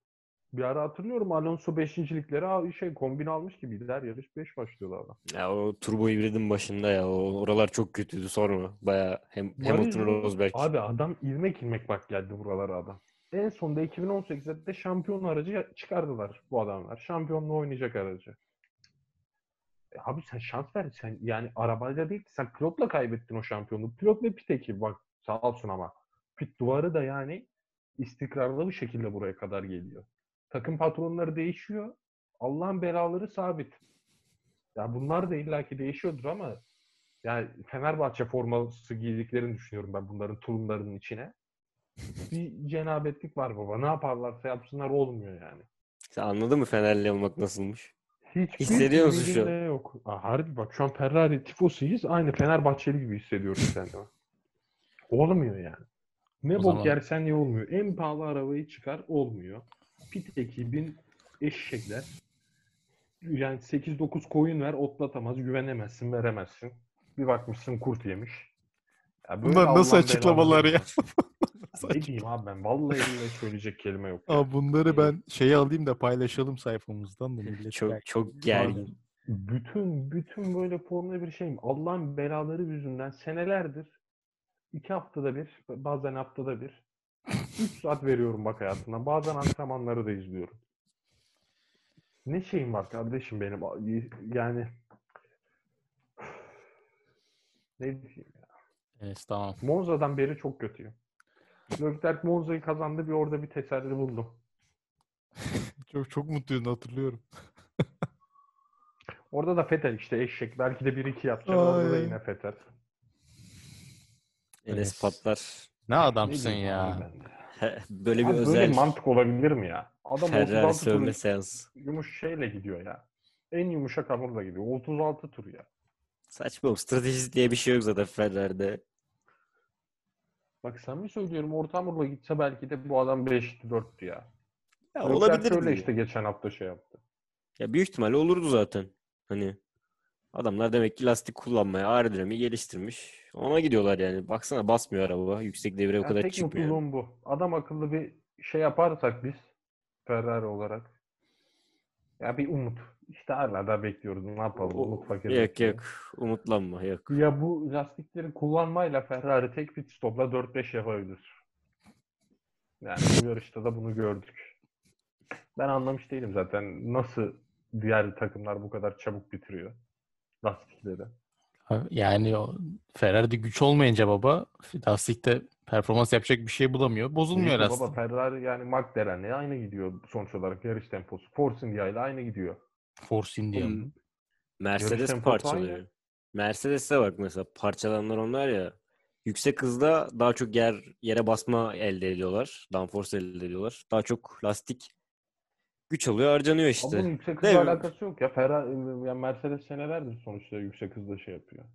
Bir ara hatırlıyorum Alonso 5.likleri şey kombin almış gibiydi. Her yarış 5 başlıyordu adam. Ya o turbo hibridin başında ya. O oralar çok kötüydü sonra. Baya hem Hamilton Rosberg. Abi adam ilmek ilmek bak geldi buralara adam. En sonunda 2018'de de şampiyon aracı çıkardılar bu adamlar. Şampiyonluğu oynayacak aracı. E abi sen şans ver. Sen yani arabayla değil sen pilotla kaybettin o şampiyonluğu. Pilot ve pit ekibi bak sağ olsun ama. Pit duvarı da yani istikrarlı bir şekilde buraya kadar geliyor. Takım patronları değişiyor. Allah'ın belaları sabit. Ya bunlar da illaki değişiyordur ama yani Fenerbahçe forması giydiklerini düşünüyorum ben bunların tulumlarının içine. Bir cenabetlik var baba. Ne yaparlarsa yapsınlar olmuyor yani. Sen anladın mı Fenerli olmak nasılmış? Hiçbir Hissediyor musun şu an? Yok. Aa, harbi bak şu an Ferrari tifosuyuz. Aynı Fenerbahçeli gibi hissediyorum kendimi. Olmuyor yani. Ne O bok zaman- yersen ye olmuyor. En pahalı arabayı çıkar olmuyor. Pit ekibin eşekler. Yani 8-9 koyun ver otlatamaz. Güvenemezsin veremezsin. Bir bakmışsın kurt yemiş. Ya böyle Bunlar nasıl açıklamalar ya? Ne diyeyim abi ben? Vallahi billahi söyleyecek kelime yok. ya. Aa, bunları ben şeyi alayım da paylaşalım sayfamızdan da millet. Çok belki- çok gergin. Bütün bütün böyle Formula bir şeyim. Allah'ın belaları yüzünden senelerdir iki haftada bir, bazen haftada bir 3 saat veriyorum bak hayatımdan. Bazen antrenmanları da izliyorum. Ne şeyim var kardeşim benim? Yani ne diyeyim ya? Evet tamam. Monza'dan beri çok kötüyüm. Leclerc Monza'yı kazandı bir orada bir teselli buldum. Çok çok mutluydun hatırlıyorum. Orada da Fetel işte eşek. Belki de 1-2 yapacak. Orada da Ay. yine Fetel. Enes Evet. patlar. Ne adamsın Ne ya. Böyle bir Abi böyle özel mantık olabilir mi ya? Adam Ferrari 36 tur sövme seansı. yumuş şeyle gidiyor ya. En yumuşak hamurla gidiyor. 36 tur ya. Saçma oğlum. Stratejisi diye bir şey yok zaten Ferrari'de. Bak sen mi söylüyorum orta hamurla gitse belki de bu adam 5'ti 4'tü ya. Ya Leclerc olabilir öyle diye. işte geçen hafta şey yaptı. Ya büyük ihtimalle olurdu zaten. Hani adamlar demek ki lastik kullanmaya aerodinamiği geliştirmiş. Ona gidiyorlar yani. Baksana basmıyor araba. Yüksek devre o kadar tek çıkmıyor. mutluluğum bu. Adam akıllı bir şey yaparsak biz Ferrari olarak ya bir umut. İşte hala da bekliyoruz. Ne yapalım? O- Umut fakir. Yok yok. Umutlanma yok. Ya bu lastikleri kullanmayla Ferrari tek pit stopla 4-5 yapabilir. Yani bu yarışta da bunu gördük. Ben anlamış değilim zaten nasıl diğer takımlar bu kadar çabuk bitiriyor lastikleri. Yani o Ferrari'de güç olmayınca baba lastikte performans yapacak bir şey bulamıyor. Bozulmuyor Neyse lastik. Baba Ferrari yani McLaren'le aynı gidiyor sonuç olarak yarış temposu. Force India ile aynı gidiyor. Force India mı? Mercedes parçalıyor. aynı. Mercedes'e bak mesela parçalananlar onlar ya. Yüksek hızda daha çok yer yere basma elde ediyorlar. Downforce elde ediyorlar. Daha çok lastik güç alıyor, harcanıyor Ama işte. bunun yüksek Değil hızla mi? alakası yok ya. Ferrari, yani Mercedes senelerdir sonuçta yüksek hızda şey yapıyor.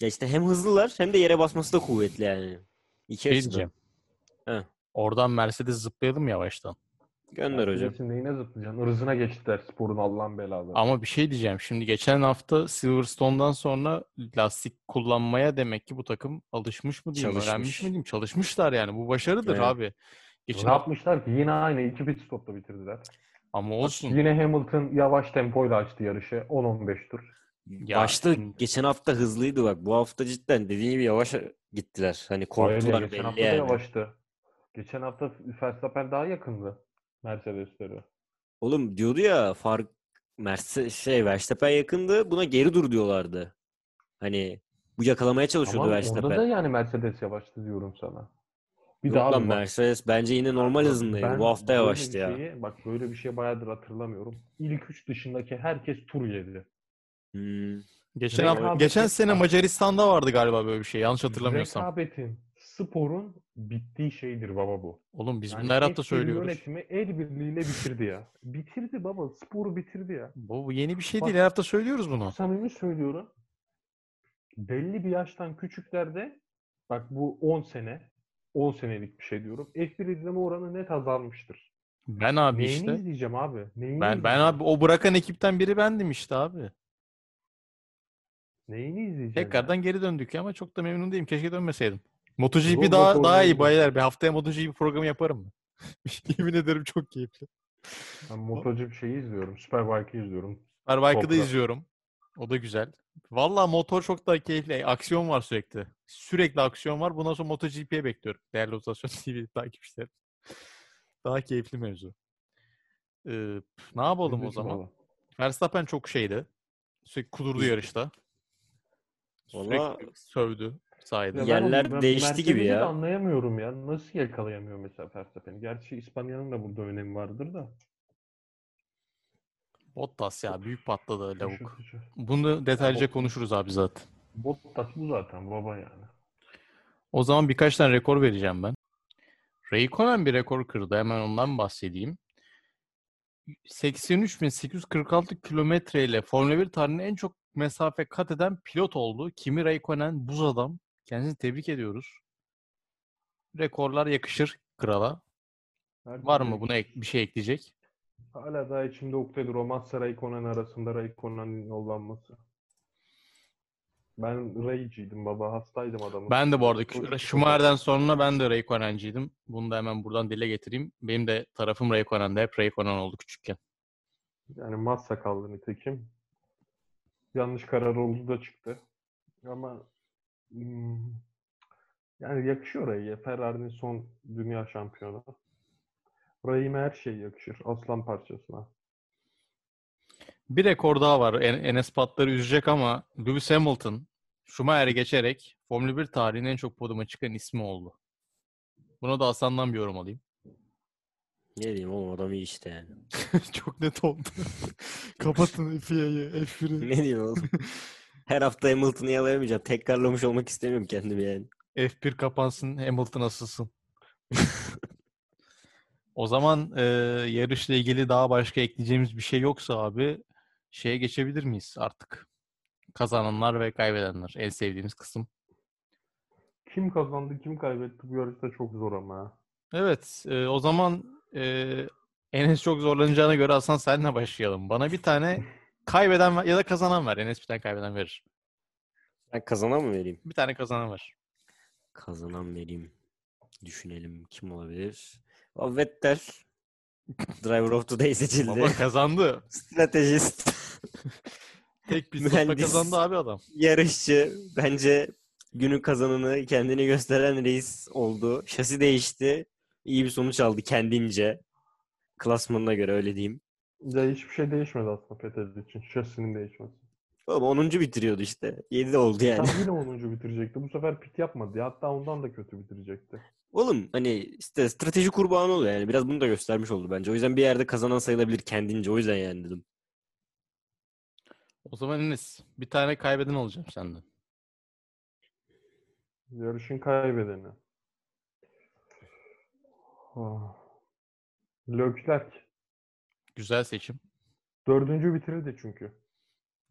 Ya işte hem hızlılar hem de yere basması da kuvvetli yani. İki Şey diyeceğim. Oradan Mercedes zıplayalım yavaştan. Gönder hocam. Mercedes'in neyine zıplayacaksın? Irzına geçtiler sporun Allah'ın belaları. Ama bir şey diyeceğim. Şimdi geçen hafta Silverstone'dan sonra lastik kullanmaya demek ki bu takım alışmış mı diyeyim, öğrenmiş Çalışmış. mi diyeyim. Çalışmışlar yani. Bu başarıdır Evet. abi. Geçen ne hafta yapmışlar ki? Yine aynı iki pit stopla bitirdiler. ama olsun. Yine Hamilton yavaş tempoyla açtı yarışı. 10-15 tur. Ya Başta geçen hafta hızlıydı bak. Bu hafta cidden dediğin gibi yavaş gittiler. Hani korktular Öyle, geçen belli hafta da yani. yavaştı. Geçen hafta Verstappen daha yakındı Mercedes'leri. Oğlum diyordu ya fark Mercedes şey Verstappen yakındı. Buna geri dur diyorlardı. Hani bu yakalamaya çalışıyordu Tamam, Verstappen. orada da yani Mercedes yavaştı diyorum sana. Bir Yok daha lan. Mercedes bence yine normal hızındaydı. ben Bu hafta yavaştı bir ya. şeyi- bak böyle bir şey bayağıdır hatırlamıyorum. İlk üç dışındaki herkes tur yedi. Hmm. Geçen Rekabeti- hafta, geçen sene Macaristan'da vardı galiba böyle bir şey. Yanlış hatırlamıyorsam. Rekabetin, sporun bittiği şeydir baba bu. Oğlum biz Yani bunu her hafta F1 söylüyoruz. Yönetimi el birliğiyle bitirdi ya. Bitirdi baba. Sporu bitirdi ya. Bu, bu yeni bir şey Bak- değil. Her hafta söylüyoruz bunu. Samimi söylüyorum. Belli bir yaştan küçüklerde bak bu 10 sene 10 senelik bir şey diyorum. F1 izleme oranı net azalmıştır. Ben abi Neyini işte. izleyeceğim abi? Neyini Ben ben izleyeceğim? abi o bırakan ekipten biri bendim işte abi. Neyini izleyeceğim? Tekrardan geri döndük ama çok da memnun değilim. Keşke dönmeseydim. MotoGP Zor daha daha iyi baylar. Bir haftaya MotoGP programı yaparım mı? Yemin ederim çok keyifli. Ben MotoGP şeyi izliyorum. Superbike'ı izliyorum. Superbike'ı da izliyorum. O da güzel. Vallahi motor çok daha keyifli. Aksiyon var sürekli. Sürekli aksiyon var. Bundan sonra MotoGP'ye bekliyorum. Değerli Rotasyon TV takipçileri. Daha keyifli mevzu. Ee, ne yapalım o İzledim zaman? valla. Verstappen çok şeydi. Sürekli kudurdu yarışta. Valla- sövdü sayede. Ya ben Yerler ben değişti gibi Mercedes'i de ya. anlayamıyorum ya. Nasıl yakalayamıyor mesela Verstappen'i? Gerçi İspanya'nın da burada önemi vardır da. Bottas ya büyük patladı lavuk. Bunu detaylıca konuşuruz abi zaten. Bottas bu zaten baba yani. O zaman birkaç tane rekor vereceğim ben. Raikkonen bir rekor kırdı. Hemen ondan bahsedeyim. 83.846 kilometre ile Formula 1 tarihinin en çok mesafe kat eden pilot oldu. Kimi Raikkonen buz adam. Kendisini tebrik ediyoruz. Rekorlar yakışır krala. Herkese Var mı buna ek- bir şey ekleyecek? Hala daha içimde ukdedir. O Massa Raikkonen arasında Raikkonen'in yollanması. Ben Ray'ciydim baba. Hastaydım adamın. Ben de bu arada çok- Schumacher'den sonra ben de Raikkonen'ciydim. Bunu da hemen buradan dile getireyim. Benim de tarafım Raikkonen'de. Hep Raikkonen oldu küçükken. Yani Massa kaldı nitekim. Yanlış karar oldu da çıktı. Ama yani yakışıyor Ray'e. Ferrari'nin son dünya şampiyonu. Ray'ime her şey yakışır. Aslan parçasına. Bir rekor daha var. En- Enes Patlar'ı üzecek ama Lewis Hamilton Schumacher'i geçerek Formula 1 tarihinin en çok podyuma çıkan ismi oldu. Buna da Hasan'dan bir yorum alayım. Ne diyeyim oğlum adam iyi işte yani. Çok net oldu. Kapatın FIA'yı, F1'i. ne diyeyim oğlum. Her hafta Hamilton'ı yalayamayacağım. Tekrarlamış olmak istemiyorum kendimi yani. F1 kapansın, Hamilton asılsın. O zaman e, yarışla ilgili daha başka ekleyeceğimiz bir şey yoksa abi şeye geçebilir miyiz artık? Kazananlar ve kaybedenler. En sevdiğimiz kısım. Kim kazandı, kim kaybetti bu yarışta çok zor ama. ha. Evet, e, o zaman e, Enes çok zorlanacağına göre Hasan senle başlayalım. Bana bir tane kaybeden ya da kazanan ver. Enes bir tane kaybeden verir. Ben kazanan mı vereyim? Bir tane kazanan ver. Kazanan vereyim. Düşünelim kim olabilir? O Vettel. Driver of the Day seçildi. Baba kazandı. Stratejist. Tek bir Mühendis. kazandı abi adam. Yarışçı. Bence günün kazananı kendini gösteren reis oldu. Şasi değişti. İyi bir sonuç aldı kendince. Klasmanına göre öyle diyeyim. Ya hiçbir şey değişmedi aslında Vettel için. Şasinin değişmesi. Oğlum 10. bitiriyordu işte. 7 de oldu yani. Tam yine 10. bitirecekti. Bu sefer pit yapmadı ya. Hatta ondan da kötü bitirecekti. Oğlum hani işte strateji kurbanı oluyor yani. Biraz bunu da göstermiş oldu bence. O yüzden bir yerde kazanan sayılabilir kendince. O yüzden yani dedim. O zaman Enes bir tane kaybeden olacağım senden. Yarışın kaybedeni. Ah. Leclerc. Güzel seçim. Dördüncü bitirirdi çünkü.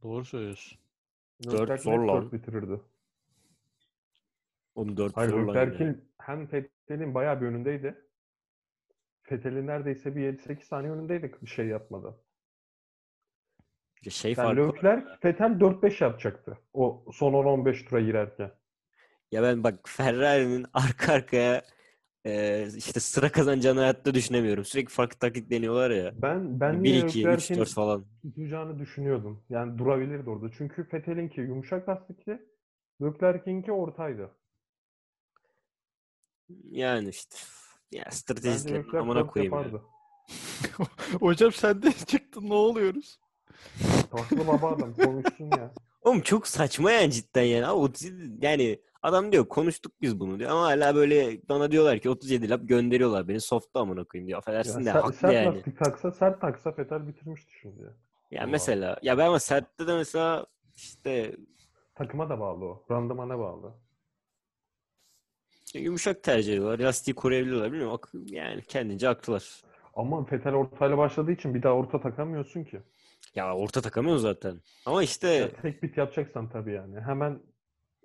Doğru söylüyorsun. Dört Leclerc zor net lan. dört bitirirdi. Onu 4 Hayır zorla. Leclerc'in hem Vettel'in bayağı bir önündeydi. Vettel'in neredeyse bir 7-8 saniye önündeydi bir şey yapmadan. Şey Yani. Leclerc, Vettel 4-5 yapacaktı. O son 10-15 tura girerken. Ya ben bak Ferrari'nin arka arkaya e, işte sıra kazanacağını hayatta düşünemiyorum. Sürekli farklı taktik deniyorlar ya. Ben ben 1 yine 2 3 Leclerc'in 4 falan. tutacağını düşünüyordum. Yani durabilirdi orada. Çünkü Vettel'inki yumuşak lastikli, Leclerc'inki ortaydı. Yani işte ya Leclerc amına 4 koyayım ya. Hocam sen de çıktın ne oluyoruz? Tatlı baba adam konuşsun ya. Oğlum çok saçma yani cidden yani. Abi 37 yani adam diyor konuştuk biz bunu diyor ama hala böyle bana diyorlar ki 37 lap gönderiyorlar beni soft'ta amına koyayım diyor. Ya Affedersin de ser- haklı sert yani. lastik taksa, sert taksa Vettel bitirmişti şimdi. ya. Ya Allah. mesela ya ben ama sertte de mesela işte Takıma da bağlı o. Randımana bağlı. yumuşak tercih ediyorlar. Lastiği koruyabiliyorlar. Bilmiyorum. Yani kendince haklılar. Ama Vettel ortayla başladığı için bir daha orta takamıyorsun ki. Ya orta takamıyorsun zaten. Ama işte Ya tek bit yapacaksan tabii yani. Hemen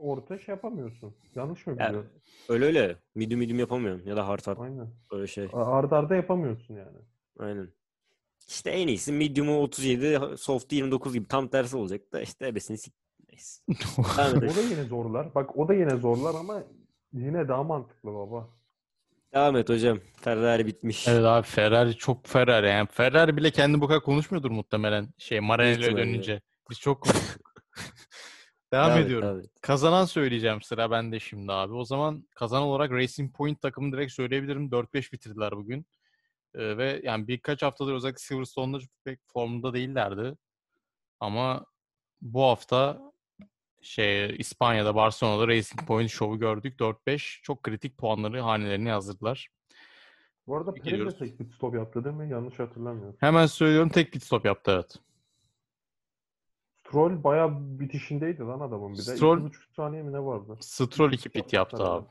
orta şey yapamıyorsun. Yanlış mı biliyorum? öyle öyle. Medium medium yapamıyorum. Ya da hard hard. Aynen. Öyle şey. A- Arda arda yapamıyorsun yani. Aynen. İşte en iyisi medium'u 37, soft'u 29 gibi tam tersi olacak da işte ebesini sik. Neyse. O da yine zorlar. Bak o da yine zorlar ama yine daha mantıklı baba. Devam et hocam. Ferrari bitmiş. Evet abi Ferrari çok Ferrari. Yani Ferrari bile kendi bu kadar konuşmuyordur muhtemelen. Şey Maranello'ya dönünce. Biz çok konuştuk. Devam Devam et, ediyorum. devam et. Kazanan söyleyeceğim sıra bende şimdi abi. O zaman kazanan olarak Racing Point takımı direkt söyleyebilirim. 4-5 bitirdiler bugün. Ee, ve yani birkaç haftadır özellikle Silverstone'da pek formda değillerdi. Ama bu hafta şey İspanya'da Barcelona'da Racing Point şovu gördük. 4-5 çok kritik puanları hanelerini yazdırdılar. Bu arada Perez de tek bit stop yaptı değil mi? Yanlış hatırlamıyorum. Hemen söylüyorum tek pit stop yaptı evet. Stroll bayağı bitişindeydi lan adamın bir de. Stroll- 2,5 saniye mi ne vardı? Stroll 2 pit yaptı abi.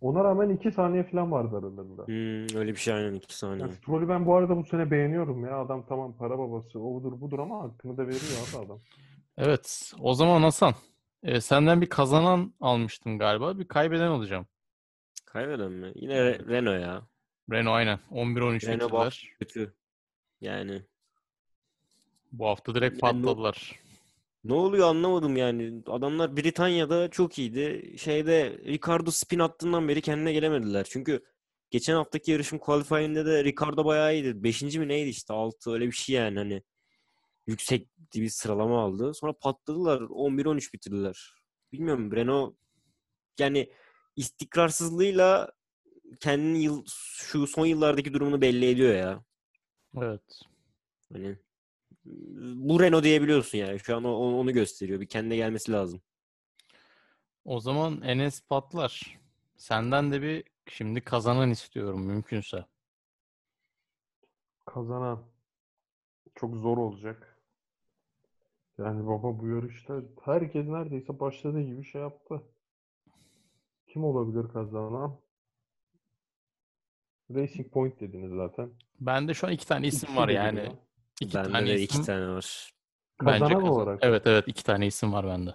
Ona rağmen 2 saniye falan vardı aralarında. Hmm, öyle bir şey aynen 2 saniye. Ya Stroll'ü ben bu arada bu sene beğeniyorum ya. Adam tamam para babası, odur budur ama hakkını da veriyor abi adam. Evet. O zaman Hasan. e, senden bir kazanan almıştım galiba. Bir kaybeden olacağım. Kaybeden mi? Yine Re- Renault ya. Renault aynen. 11-13 Renault kötü. Yani Bu hafta direkt Yani patladılar. Ne oluyor anlamadım yani. Adamlar Britanya'da çok iyiydi. Şeyde Ricardo spin attığından beri kendine gelemediler. Çünkü geçen haftaki yarışın qualifying'de de Ricardo bayağı iyiydi. Beşinci mi neydi işte altı öyle bir şey yani hani. Yüksek bir sıralama aldı. Sonra patladılar. 11-13 bitirdiler. Bilmiyorum Renault yani istikrarsızlığıyla kendini yıl, şu son yıllardaki durumunu belli ediyor ya. Evet. Hani bu Renault diyebiliyorsun yani. Şu an o- onu gösteriyor. Bir kendine gelmesi lazım. O zaman Enes patlar. Senden de bir şimdi kazanan istiyorum mümkünse. Kazanan çok zor olacak. Yani baba bu yarışta herkes neredeyse başladığı gibi şey yaptı. Kim olabilir kazanan? Racing Point dediniz zaten. Bende şu an iki tane isim İkisi var de yani. geliyor. İki Bende tane de isim iki tane var. bence Kazanan kazan- olarak. Evet evet iki tane isim var bende.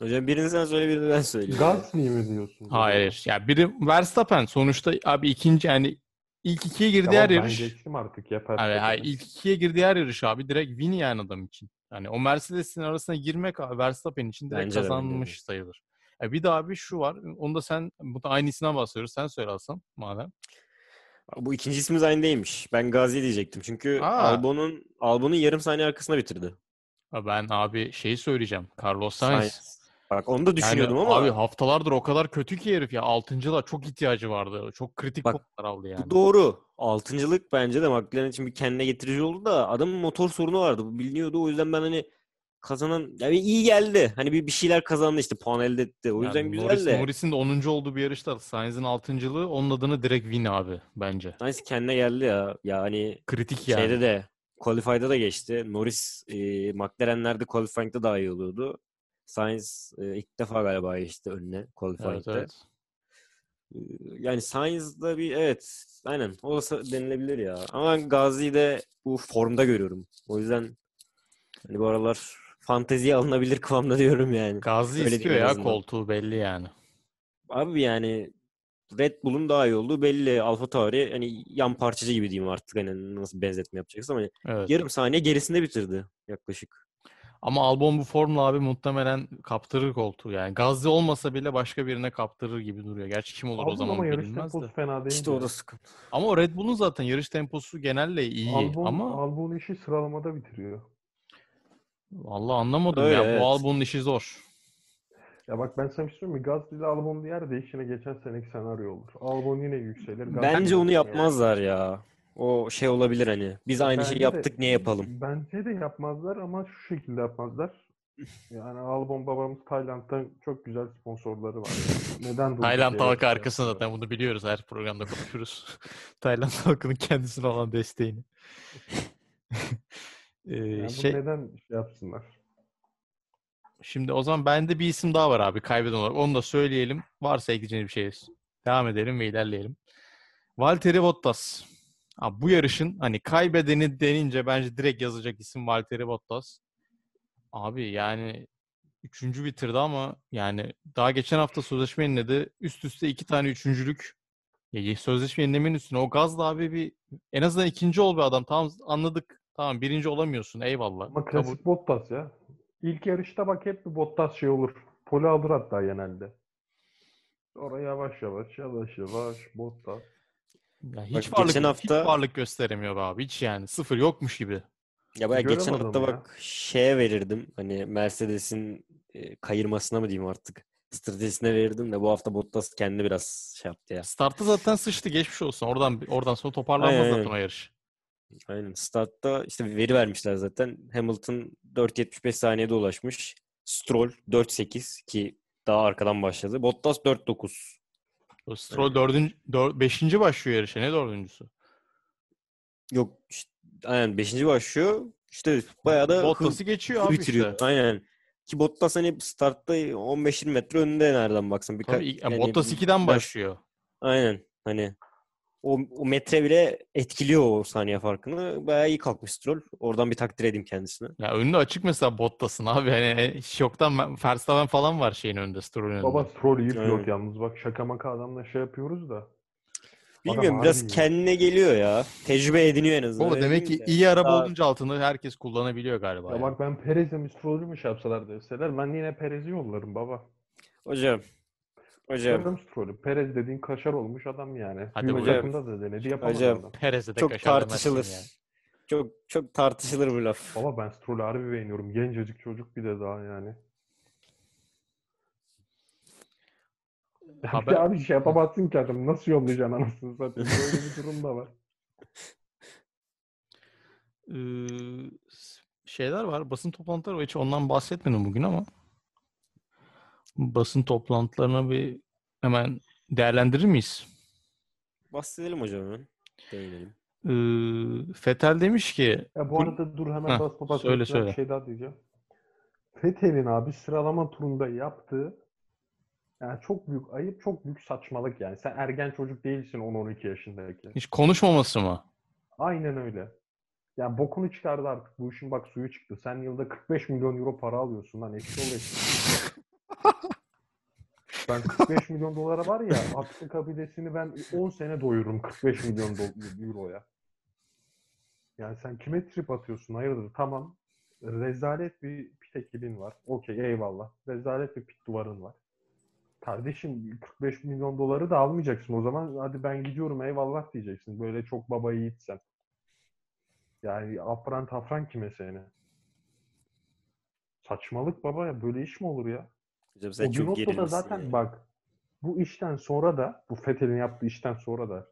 Hocam birini sen söyle birini ben söyleyeyim. Gasly mi diyorsun? Hayır. Ya biri Verstappen sonuçta abi ikinci yani ilk ikiye girdiği Tamam her ben yarış. geçtim artık ya Verstappen'i. hayır, ilk ikiye girdiği her yarış abi direkt win yani adam için. Yani o Mercedes'in arasına girmek abi Verstappen için direkt Bence de, bence de. kazanmış sayılır. E bir de abi şu var. Onu da sen bu da aynı isimden bahsediyoruz. Sen söyle Hasan madem. Bu ikinci ismimiz aynı değilmiş. Ben Gazi diyecektim. Çünkü Aa. Albon'un Albon'un yarım saniye arkasında bitirdi. Ben abi şeyi söyleyeceğim. Carlos Sainz. Sainz. Bak onu da Yani düşünüyordum ama abi haftalardır o kadar kötü ki herif ya. Altıncılar çok ihtiyacı vardı. Çok kritik Bak, puanlar aldı yani. bu doğru. Altıncılık bence de McLaren için bir kendine getirici oldu da adamın motor sorunu vardı. Bu biliniyordu. O yüzden ben hani kazanan yani iyi geldi. Hani bir, bir şeyler kazandı işte puan elde etti. O yüzden Yani güzel Norris, de. Norris'in de 10. olduğu bir yarışta Sainz'in 6.lığı onun adını direkt win abi bence. Sainz kendine geldi ya. Hani Kritik yani. şeyde de Qualify'da da geçti. Norris e, McLaren'lerde Qualifying'de daha iyi oluyordu. Sainz e, ilk defa galiba geçti önüne Evet, Qualifying'de. evet. Ee, Yani Sainz'da bir evet aynen o da sa- denilebilir ya. Ama Gazi'yi de bu formda görüyorum. O yüzden hani bu aralar fanteziye alınabilir kıvamda diyorum yani. Gazi Öyle istiyor ya koltuğu belli yani. Abi yani Red Bull'un daha iyi olduğu belli. Alfa Tauri hani yan parçacı gibi diyeyim artık hani nasıl benzetme yapacaksın ama hani Evet. yarım saniye gerisinde bitirdi yaklaşık. Ama Albon bu formla abi muhtemelen kaptırır koltuğu yani. Gazze olmasa bile başka birine kaptırır gibi duruyor. Gerçi kim olur o Albon zaman ama yarış bilinmez de. fena değil. İşte o da sıkıntı. Ama o Red Bull'un zaten yarış temposu genelde iyi. Albon, Ama Albon işi sıralamada bitiriyor. Vallahi anlamadım Öyle, ya. evet. Bu Albon'un işi zor. Ya bak ben sana bir şey söyleyeyim mi? Gasly ile Albon'un yer değişine geçen seneki senaryo olur. Albon yine yükselir. Gasly Bence onu yapmazlar ya. O şey olabilir hani. Biz aynı Bence şeyi de- yaptık niye yapalım? Bence de yapmazlar ama şu şekilde yapmazlar. Yani Albon babamız Tayland'da çok güzel sponsorları var. Yani. Neden Tayland halkı arkasında zaten bunu biliyoruz. Her programda konuşuruz. Tayland halkının kendisine olan desteğini. Ee, Yani şey, neden şey yapsınlar? Şimdi o zaman bende bir isim daha var abi kaybeden olarak. Onu da söyleyelim. Varsa ekleyeceğiniz bir şey devam edelim ve ilerleyelim. Valtteri Bottas. Abi bu yarışın hani kaybedeni denince bence direkt yazacak isim Valtteri Bottas. Abi yani üçüncü bitirdi ama yani daha geçen hafta sözleşme yeniledi. Üst üste iki tane üçüncülük. Ya sözleşme yenilemenin üstüne o gazla abi bir en azından ikinci ol be adam. Tamam anladık. Tamam birinci olamıyorsun eyvallah. Ama Kabul. klasik Bottas ya. İlk yarışta bak hep bir Bottas şey olur. Pole alır hatta genelde. Sonra yavaş yavaş yavaş yavaş Bottas. Ya hiç Bak varlık geçen hiç hafta- varlık gösteremiyor be abi. Hiç yani sıfır yokmuş gibi. Ya ben geçen hafta ya. bak şeye verirdim. Hani Mercedes'in e, kayırmasına mı diyeyim artık. Stratejisine verirdim de bu hafta Bottas kendi biraz şey yaptı ya. Startta zaten sıçtı geçmiş olsun. Oradan oradan sonra toparlanmaz Aynen, zaten aynen. o yarış. Aynen. Startta işte veri vermişler zaten. Hamilton 4.75 saniyede ulaşmış. Stroll 4.8 ki daha arkadan başladı. Bottas 4.9. O Stroll dördüncü, dör, beşinci başlıyor yarışa. Ne dördüncüsü? Yok işte, aynen 5. başlıyor. İşte bayağı da Bottas'ı geçiyor abi bitiriyor. işte. Aynen. Ki Bottas hani startta 15-20 metre önünde nereden baksan. Birka- Tabii, yani Bottas 2'den biraz- başlıyor. Aynen. Hani o, o metre bile etkiliyor o saniye farkını. Bayağı iyi kalkmış Stroll. Oradan bir takdir edeyim kendisine. Ya önünde açık mesela Bottas'ın abi. Hani şoktan ben- Verstappen falan var şeyin önünde, Stroll'ün önünde. Baba Stroll iyi pilot Aynen. yalnız. Bak şaka maka adamla şey yapıyoruz da. Bilmiyorum harbi biraz kendine geliyor ya. Tecrübe ediniyor en azından. Baba demek ki iyi araba Daha- olunca altını herkes kullanabiliyor galiba. Ya ya. bak ben Perez'e mi Stroll'ü mü şey yapsalar deseler ben yine Perez'i yollarım baba. Hocam. Hocam. Yarım Stroll'ü. Perez dediğin kaşar olmuş adam yani. Hadi Büyük hocam. takımda da denedi yapamadı Hocam. adam. Perez'e de Çok kaşar demezsin tartışılır. yani. Çok çok tartışılır bu laf. Baba ben Stroll'ü harbi beğeniyorum. Gencecik çocuk bir de daha yani. Ya bir de Haber- abi şey yapamazsın ki adam. Nasıl yollayacaksın anasını satayım. Böyle bir durum da var. Ee, s- şeyler var. Basın toplantıları var. Hiç ondan bahsetmedim bugün ama basın toplantılarına bir hemen değerlendirir miyiz? Bahsedelim hocam hemen. Değinelim. Ee, Fetel demiş ki Ya bu Bu- arada dur hemen Heh, bas bas söyle, söyle. bir şey daha diyeceğim. Fethel'in abi sıralama turunda yaptığı yani çok büyük ayıp, çok büyük saçmalık yani. Sen ergen çocuk değilsin 10-12 yaşındaki. hiç konuşmaması mı? Aynen öyle. Yani bokunu çıkardı artık. Bu işin bak suyu çıktı. Sen yılda 45 milyon euro para alıyorsun lan. Eski ol. Ben 45 milyon dolara var ya Aksı kabilesini ben 10 sene doyururum 45 milyon do- euroya. Yani sen kime trip atıyorsun? Hayırdır? Tamam. Rezalet bir pit ekibin var. Okey eyvallah. Rezalet bir pit duvarın var. Kardeşim 45 milyon doları da almayacaksın. O zaman hadi ben gidiyorum eyvallah diyeceksin. Böyle çok baba yiğitsen. Yani afran tafran kime seni? Saçmalık baba ya. Böyle iş mi olur ya? Hocam sen o çok gerilmişsin zaten ya. bak bu işten sonra da bu Fethel'in yaptığı işten sonra da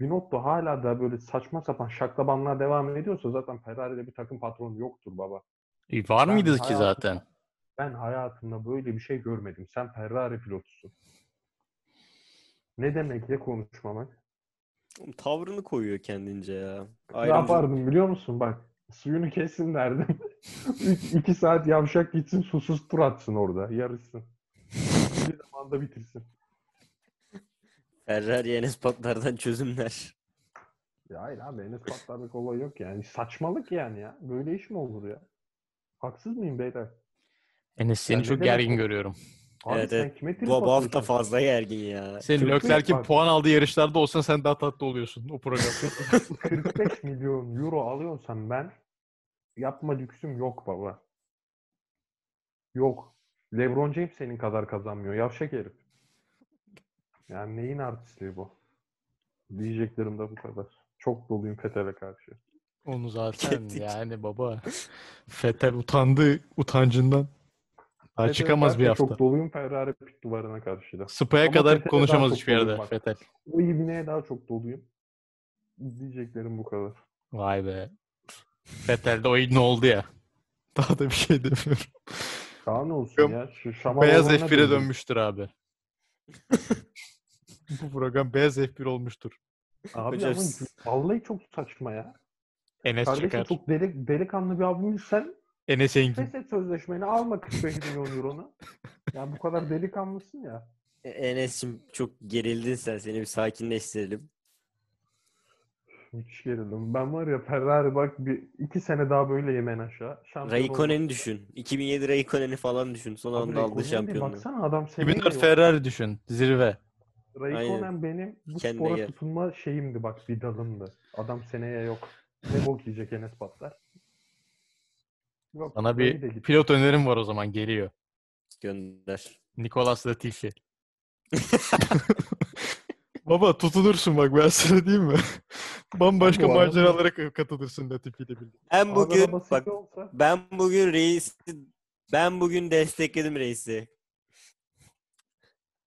Binotto hala da böyle saçma sapan şaklabanlar devam ediyorsa zaten Ferrari'de bir takım patronu yoktur baba. E, var Ben mıydı ki zaten? Ben hayatımda böyle bir şey görmedim. Sen Ferrari pilotusun. Ne demek ya konuşmamak? Tavrını koyuyor kendince ya. Ne Ayrımcı- yapardım biliyor musun? Bak suyunu kessin derdim. İki- saat yavşak gitsin susuz tur atsın orada. Yarışsın. Bir zamanda bitirsin. Ferrari Enes Patlar'dan çözümler. Ya hayır abi Enes Patlar'lık olay yok yani. Saçmalık yani ya. Böyle iş mi olur ya? Haksız mıyım beyler? Enes seni ne çok gergin görüyorum. Abi Evet, sen kime trip Bu, bu hafta fazla gergin ya. Senin 45 Leclerc'in puan aldığı yarışlarda olsan sen daha tatlı oluyorsun o programda. 45 milyon euro alıyorsam ben yapma lüksüm yok baba. Yok. LeBron James senin kadar kazanmıyor. Yavşak herif. Yani neyin artistliği bu? Diyeceklerim de bu kadar. Çok doluyum Fethel'e karşı. Onu zaten Kettik. yani baba. Fetel utandı utancından. Daha Fethel'e çıkamaz bir hafta. Çok doluyum Ferrari pit duvarına karşı da. Spa'ya Ama kadar Fethel'e daha konuşamaz hiçbir yerde bak. Fetel. O ibneye daha çok doluyum. Diyeceklerim bu kadar. Vay be. Fetel'de o ne oldu ya. Daha da bir şey demiyorum. Daha ne olsun Yok. ya? Şu Şamal Beyaz oğlanına F1'e döndüm. dönmüştür abi. Bu program beyaz F1 olmuştur. Abi Hocam ama vallahi çok saçma ya. Enes Kardeşim Çakar. çok deli, delikanlı bir abimizsen Enes Engin. Feshet sözleşmeni alma 45 milyon euronu. Ya bu kadar delikanlısın ya. E- Enes'cim çok gerildin sen. Seni bir sakinleştirelim. Müthiş gerildim. Ben var ya Ferrari bak bir iki sene daha böyle yemen aşağı. Şampiyon Raikkonen'i olmak- düşün. 2007 Raikkonen'i falan düşün. Son Abi anda aldı Raikkonen şampiyonluğu. Baksana adam seneyle 2004 yok. Ferrari düşün. Zirve. Raikkonen benim bu Kendine spora gel. tutunma şeyimdi bak bir dalımdı. Adam seneye yok. Ne bok yiyecek Enes Patlar. Yok, Sana bir pilot önerim var o zaman geliyor. Gönder. Nicolas Latifi. Baba tutunursun bak ben sana diyeyim mi? Bambaşka Bu maceralara katılırsın Latifi ile birlikte. Ben Bugün, bak olsa ben bugün reisi ben bugün destekledim reisi.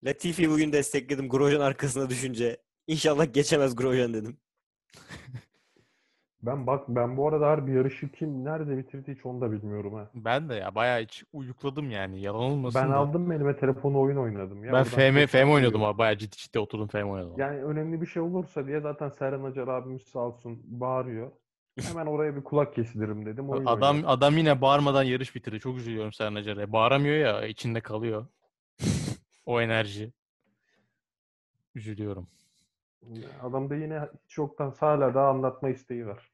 Latifi bugün destekledim Grosjean arkasına düşünce. İnşallah geçemez Grosjean dedim. ben bak ben bu arada harbi yarışı kim nerede bitirdi hiç onu da bilmiyorum ha. Ben de ya bayağı hiç uyukladım yani. Yalan olmasın Ben da. aldım elime telefonu oyun oynadım. Ya ben FM, FM oynuyordum sıkılıyorum. abi. Bayağı ciddi ciddi oturdum FM oynadım. Yani önemli bir şey olursa diye zaten Serhan Acar abimiz sağ olsun bağırıyor. Hemen oraya bir kulak kesidirim dedim. Oyun Adam oynadım. adam yine bağırmadan yarış bitirdi. Çok üzülüyorum Serhan Acar'a. Bağıramıyor ya içinde kalıyor. o enerji. Üzülüyorum. Adamda yine hiç yoktan hala daha anlatma isteği var.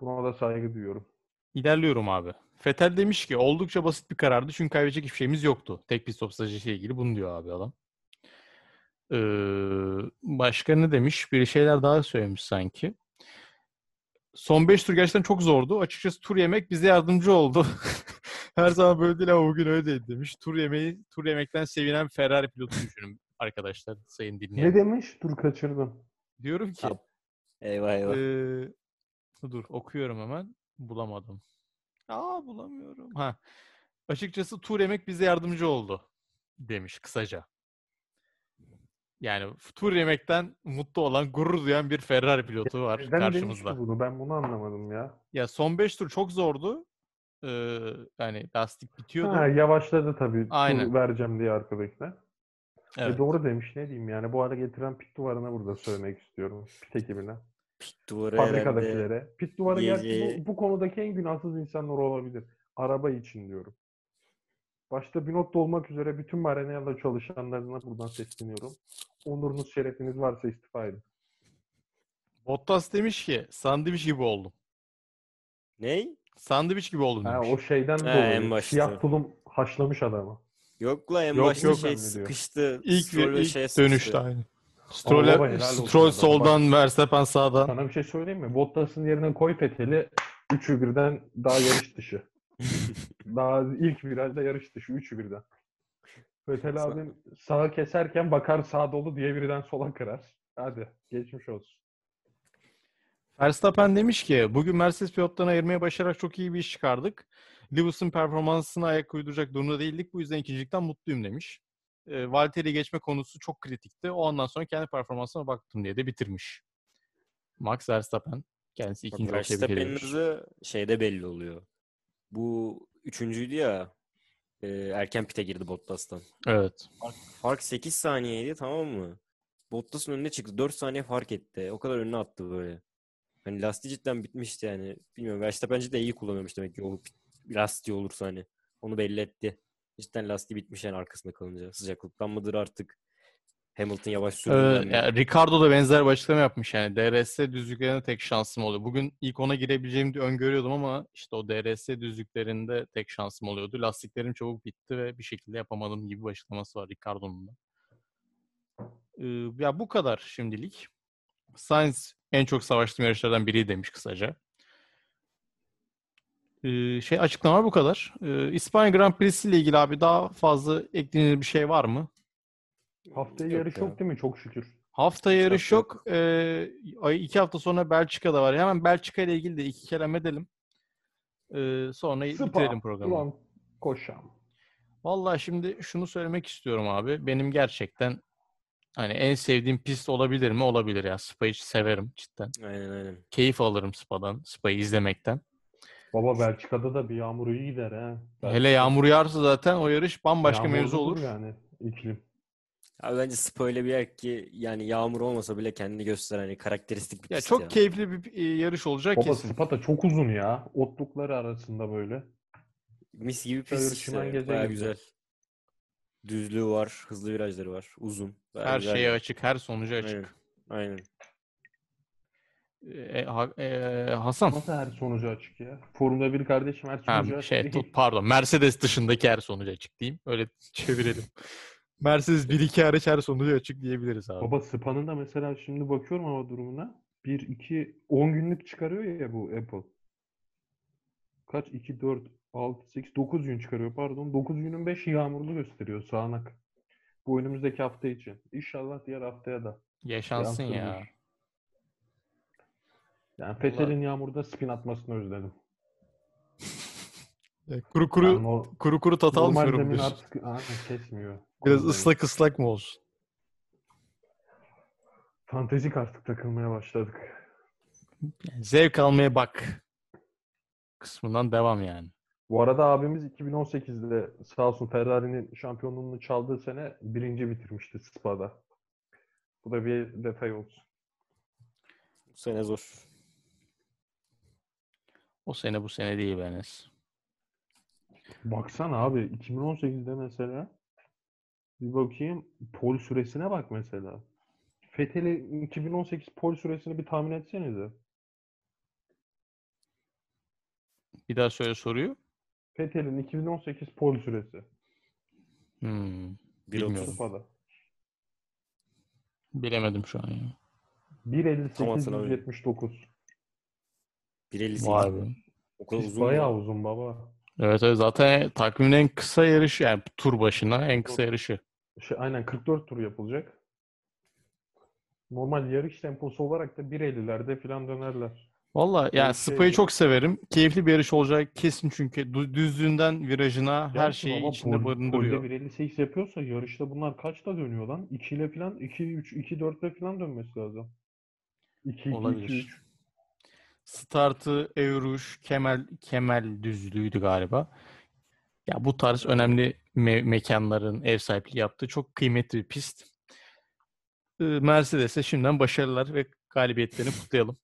Buna da saygı duyuyorum. İlerliyorum abi. Fetel demiş ki oldukça basit bir karardı çünkü kaybedecek hiçbir şeyimiz yoktu. Tek pit stop stratejisiyle ilgili bunu diyor abi adam. Ee, başka ne demiş? Bir şeyler daha söylemiş sanki. Son 5 tur gerçekten çok zordu. Açıkçası tur yemek bize yardımcı oldu. Her zaman böyle değil ama bugün öyle değil demiş. Tur yemeği, tur yemekten sevinen Ferrari pilotu düşünün arkadaşlar, sayın dinleyen. Ne demiş? Dur kaçırdım. Diyorum ki Eyvah eyvah. Ee, dur okuyorum hemen. Bulamadım. Aa bulamıyorum. Ha. Açıkçası tur yemek bize yardımcı oldu demiş kısaca. Yani tur yemekten mutlu olan, gurur duyan bir Ferrari pilotu var Neden karşımızda. bunu? Ben bunu anlamadım ya. Ya son 5 tur çok zordu. Ee, yani lastik bitiyordu. Ha, yavaşladı tabii. Aynen. Tur vereceğim diye arkadaşlar. Evet. E doğru demiş ne diyeyim yani bu hale getiren pit duvarına burada söylemek istiyorum. Pit ekibine. Pit duvarı fabrikadakilere. Pit duvarı gerçi bu, bu konudaki en günahsız insanlar olabilir. Araba için diyorum. Başta Binotto olmak üzere bütün Maranello çalışanlarına buradan sesleniyorum. Onurunuz, şerefiniz varsa istifa edin. Bottas demiş ki sandviç gibi oldum. Ney? Sandviç gibi oldum Ha, demiş. o şeyden Ha, dolayı. en başta. Siyah tulum haşlamış adamı. Yok la en Yok, başta yok şey sıkıştı. İlk, ve ilk sıkıştı. dönüşte aynı. Baba Stroll, soldan, Verstappen sağdan. Sana bir şey söyleyeyim mi? Bottas'ın yerine koy Fethel'i. Üçü birden daha yarış dışı. daha ilk virajda yarış dışı. Üçü birden. Fethel abim sağa keserken bakar sağ dolu diye birden sola kırar. Hadi geçmiş olsun. Verstappen demiş ki bugün Mercedes pilotlarını ayırmaya başararak çok iyi bir iş çıkardık. Lewis'ın performansına ayak uyduracak durumda değildik. Bu yüzden ikincilikten mutluyum demiş. E, Valtteri geçme konusu çok kritikti. O andan sonra kendi performansıma baktım diye de bitirmiş. Max Verstappen. Kendisi ikinci olarak Verstappen'in hızı şeyde belli oluyor. Bu üçüncüydü ya. e, erken pite girdi Bottas'tan. Evet. Fark 8 saniyeydi tamam mı? Bottas'ın önüne çıktı. 4 saniye fark etti. O kadar önüne attı böyle. Hani lastiği cidden bitmişti yani. Bilmiyorum Verstappen cidden iyi kullanıyormuş demek ki o lastiği olursa hani. Onu belli etti. Cidden lastiği bitmiş yani arkasında kalınca. Sıcaklıktan mıdır artık? Hamilton yavaş sürdüğünden Evet, mi? yani Ricardo da benzer bir açıklama yapmış yani DRS düzlüklerinde tek şansım oluyor. Bugün ilk ona girebileceğimi öngörüyordum ama işte o DRS düzlüklerinde tek şansım oluyordu. Lastiklerim çabuk bitti ve bir şekilde yapamadım gibi bir açıklaması var Ricardo'nun da. Ee, ya bu kadar şimdilik. Sainz en çok savaştığım yarışlardan biri demiş kısaca. Ee, şey açıklama bu kadar. Ee, İspanya Grand Prix'si ile ilgili abi daha fazla eklenir bir şey var mı? Haftaya Yok yarış ya. yok değil mi? Çok şükür. Hafta Hiç yarış hafta yok. Ee, ay iki hafta sonra Belçika'da var. Hemen Belçika ile ilgili de iki kelam edelim. Ee, sonra bitirelim programı. Ulan koşam. Vallahi şimdi şunu söylemek istiyorum abi. Benim gerçekten hani en sevdiğim pist olabilir mi? Olabilir ya. Spa'yı severim cidden. Aynen aynen. Keyif alırım Spa'dan, Spa'yı izlemekten. Baba Belçika'da da bir yağmur iyi gider ha. Hele yağmur yağarsa zaten o yarış bambaşka mevzu Yağmurludur olur. yani iklim. Abi bence Spa öyle bir yer ki yani yağmur olmasa bile kendini gösteren hani karakteristik bir Ya pist çok ya. keyifli bir e, yarış olacak Baba kesin. Spa da çok uzun ya. Otlukları arasında böyle. Mis gibi pist işte. geze Baya gibi. güzel. Düzlüğü var, hızlı virajları var, uzun. Baya Her güzel şeye açık, her sonuca Aynen. açık. Aynen. E, Ha- e, Hasan. Nasıl her sonucu açık ya? Formula 1 kardeşim her Ha, sonucu açık şey, değil. pardon. Mercedes dışındaki her sonucu açık diyeyim. Öyle çevirelim. Mercedes 1-2 hariç her sonucu açık diyebiliriz abi. Baba Spa'nın da mesela şimdi bakıyorum hava durumuna. 1, 2, 10 günlük çıkarıyor ya bu Apple. Kaç? 2, 4, 6, 8, 9 gün çıkarıyor pardon. 9 günün 5'i yağmurlu gösteriyor sağanak. Bu önümüzdeki hafta için. İnşallah diğer haftaya da. Yaşansın ya. Yani Fethel'in yağmurda spin atmasını özledim. E, Kuru kuru Yani o kuru kuru tat normal almıyorum zemin diyorsun. artık aynen kesmiyor. Biraz ıslak ıslak mı olsun? Fantezik artık takılmaya başladık. Yani zevk almaya bak. Kısmından devam yani. Bu arada abimiz 2018'de sağ olsun Ferrari'nin şampiyonluğunu çaldığı sene birinci bitirmişti Spa'da. Bu da bir detay olsun. Bu sene zor. O sene bu sene değil be Enes. Baksana abi 2018'de mesela bir bakayım pol süresine bak mesela. Fethel'in 2018 pol süresini bir tahmin etsenize. Bir daha söyle soruyu. Fethel'in 2018 pol süresi. Hmm, 1.30. Bilmiyorum. Spa'da. bilemedim şu an ya. 1.58.179. 1.58. Vay be. O kadar uzun bayağı mu? uzun baba. Evet, evet zaten takvimin en kısa yarışı yani tur başına en kısa yarışı. Şey, aynen 44 tur yapılacak. Normal yarış temposu olarak da 1.50'lerde falan dönerler. Valla yani şey- Spa'yı çok severim. Keyifli bir yarış olacak kesin çünkü düzlüğünden virajına her Gerçi şeyi baba içinde pol- barındırıyor. Polde 1.58 yapıyorsa yarışta bunlar kaçta dönüyor lan? 2 ile falan 2 3 2 4 ile falan dönmesi lazım. 2 2 2 Olabilir. 3. Startı Evruş, Kemal Kemal düzlüğüydü galiba. Ya bu tarz önemli me- mekanların ev sahipliği yaptığı çok kıymetli bir pist. Ee, Mercedes'e şimdiden başarılar ve galibiyetlerini kutlayalım.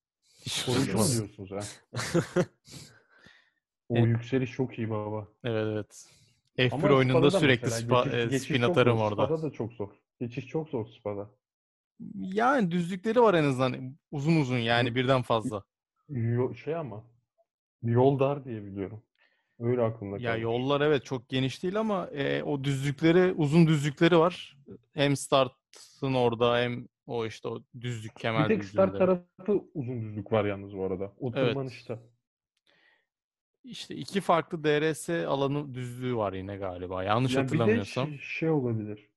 Mu diyorsunuz ha? O Evet. yükseliş çok iyi baba. Evet evet. F1 Ama oyununda sürekli spa, geçiş- e, geçiş spin atarım zor. orada. Spada da çok zor. Geçiş çok zor Spada. Yani düzlükleri var en azından. Uzun uzun yani birden fazla. Yo- şey ama yol dar diye biliyorum. Öyle aklımda Ya kalmış. yollar evet çok geniş değil ama e, o düzlükleri, uzun düzlükleri var. Hem startın orada hem o işte o düzlük Bir kemer tek start düzlüğünde. tarafı uzun düzlük var yalnız bu arada. O Evet. tırmanışta. İşte iki farklı DRS alanı düzlüğü var yine galiba. Yanlış Yani bir de hatırlamıyorsam. şey, şey olabilir.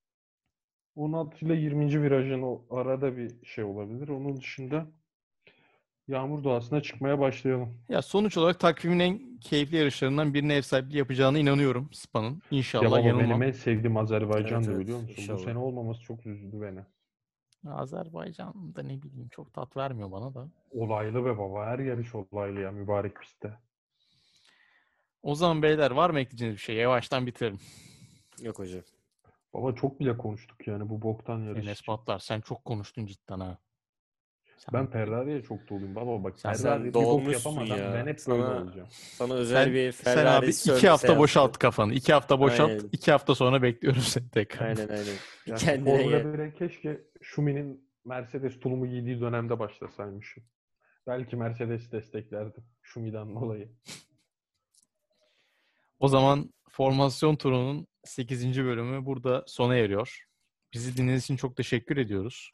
16 ile 20. virajın o arada bir şey olabilir. Onun dışında yağmur doğasına çıkmaya başlayalım. Ya sonuç olarak takvimin en keyifli yarışlarından birine ev sahipliği yapacağını inanıyorum Spa'nın. Ya İnşallah baba yanılmam. benim en sevdiğim Azerbaycan'dı Evet, biliyor musun? Bu inşallah. sene olmaması çok üzdü beni. Azerbaycan da ne bileyim çok tat vermiyor bana da. Olaylı be baba. Her yarış olaylı ya mübarek pistte. O zaman beyler var mı ekleyeceğiniz bir şey? Yavaştan bitirelim. Yok hocam. Baba çok bile konuştuk yani bu boktan yarış Enes için. Patlar sen çok konuştun cidden ha. Sen- Ben Ferrari'ye çok doluyum baba bak. Sen- sen bir bok dolmuşsun yapamadan ya. ben hep Sana- böyle olacağım. Sana özel sen, bir sen Ferrari abi sör- iki hafta seansı. boşalt kafanı. İki hafta boşalt. Aynen. iki hafta sonra bekliyorum seni tekrar. Aynen aynen. Yani kendine Formula gel. 1'e keşke Schumi'nin Mercedes tulumu giydiği dönemde başlasaymışım. Belki Mercedes desteklerdim Schumi'den dolayı. O zaman formasyon turunun 8. bölümü burada sona eriyor. Bizi dinlediğiniz için çok teşekkür ediyoruz.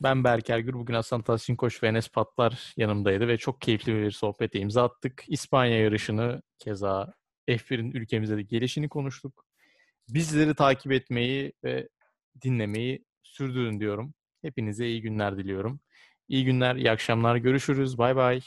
Ben Berker Gür. Bugün Hasan Tahsin Koç ve Enes Patlar yanımdaydı ve çok keyifli bir sohbete imza attık. İspanya yarışını keza F1'in ülkemize de gelişini konuştuk. Bizleri takip etmeyi ve dinlemeyi sürdürün diyorum. Hepinize iyi günler diliyorum. İyi günler, iyi akşamlar. Görüşürüz. Bay bay.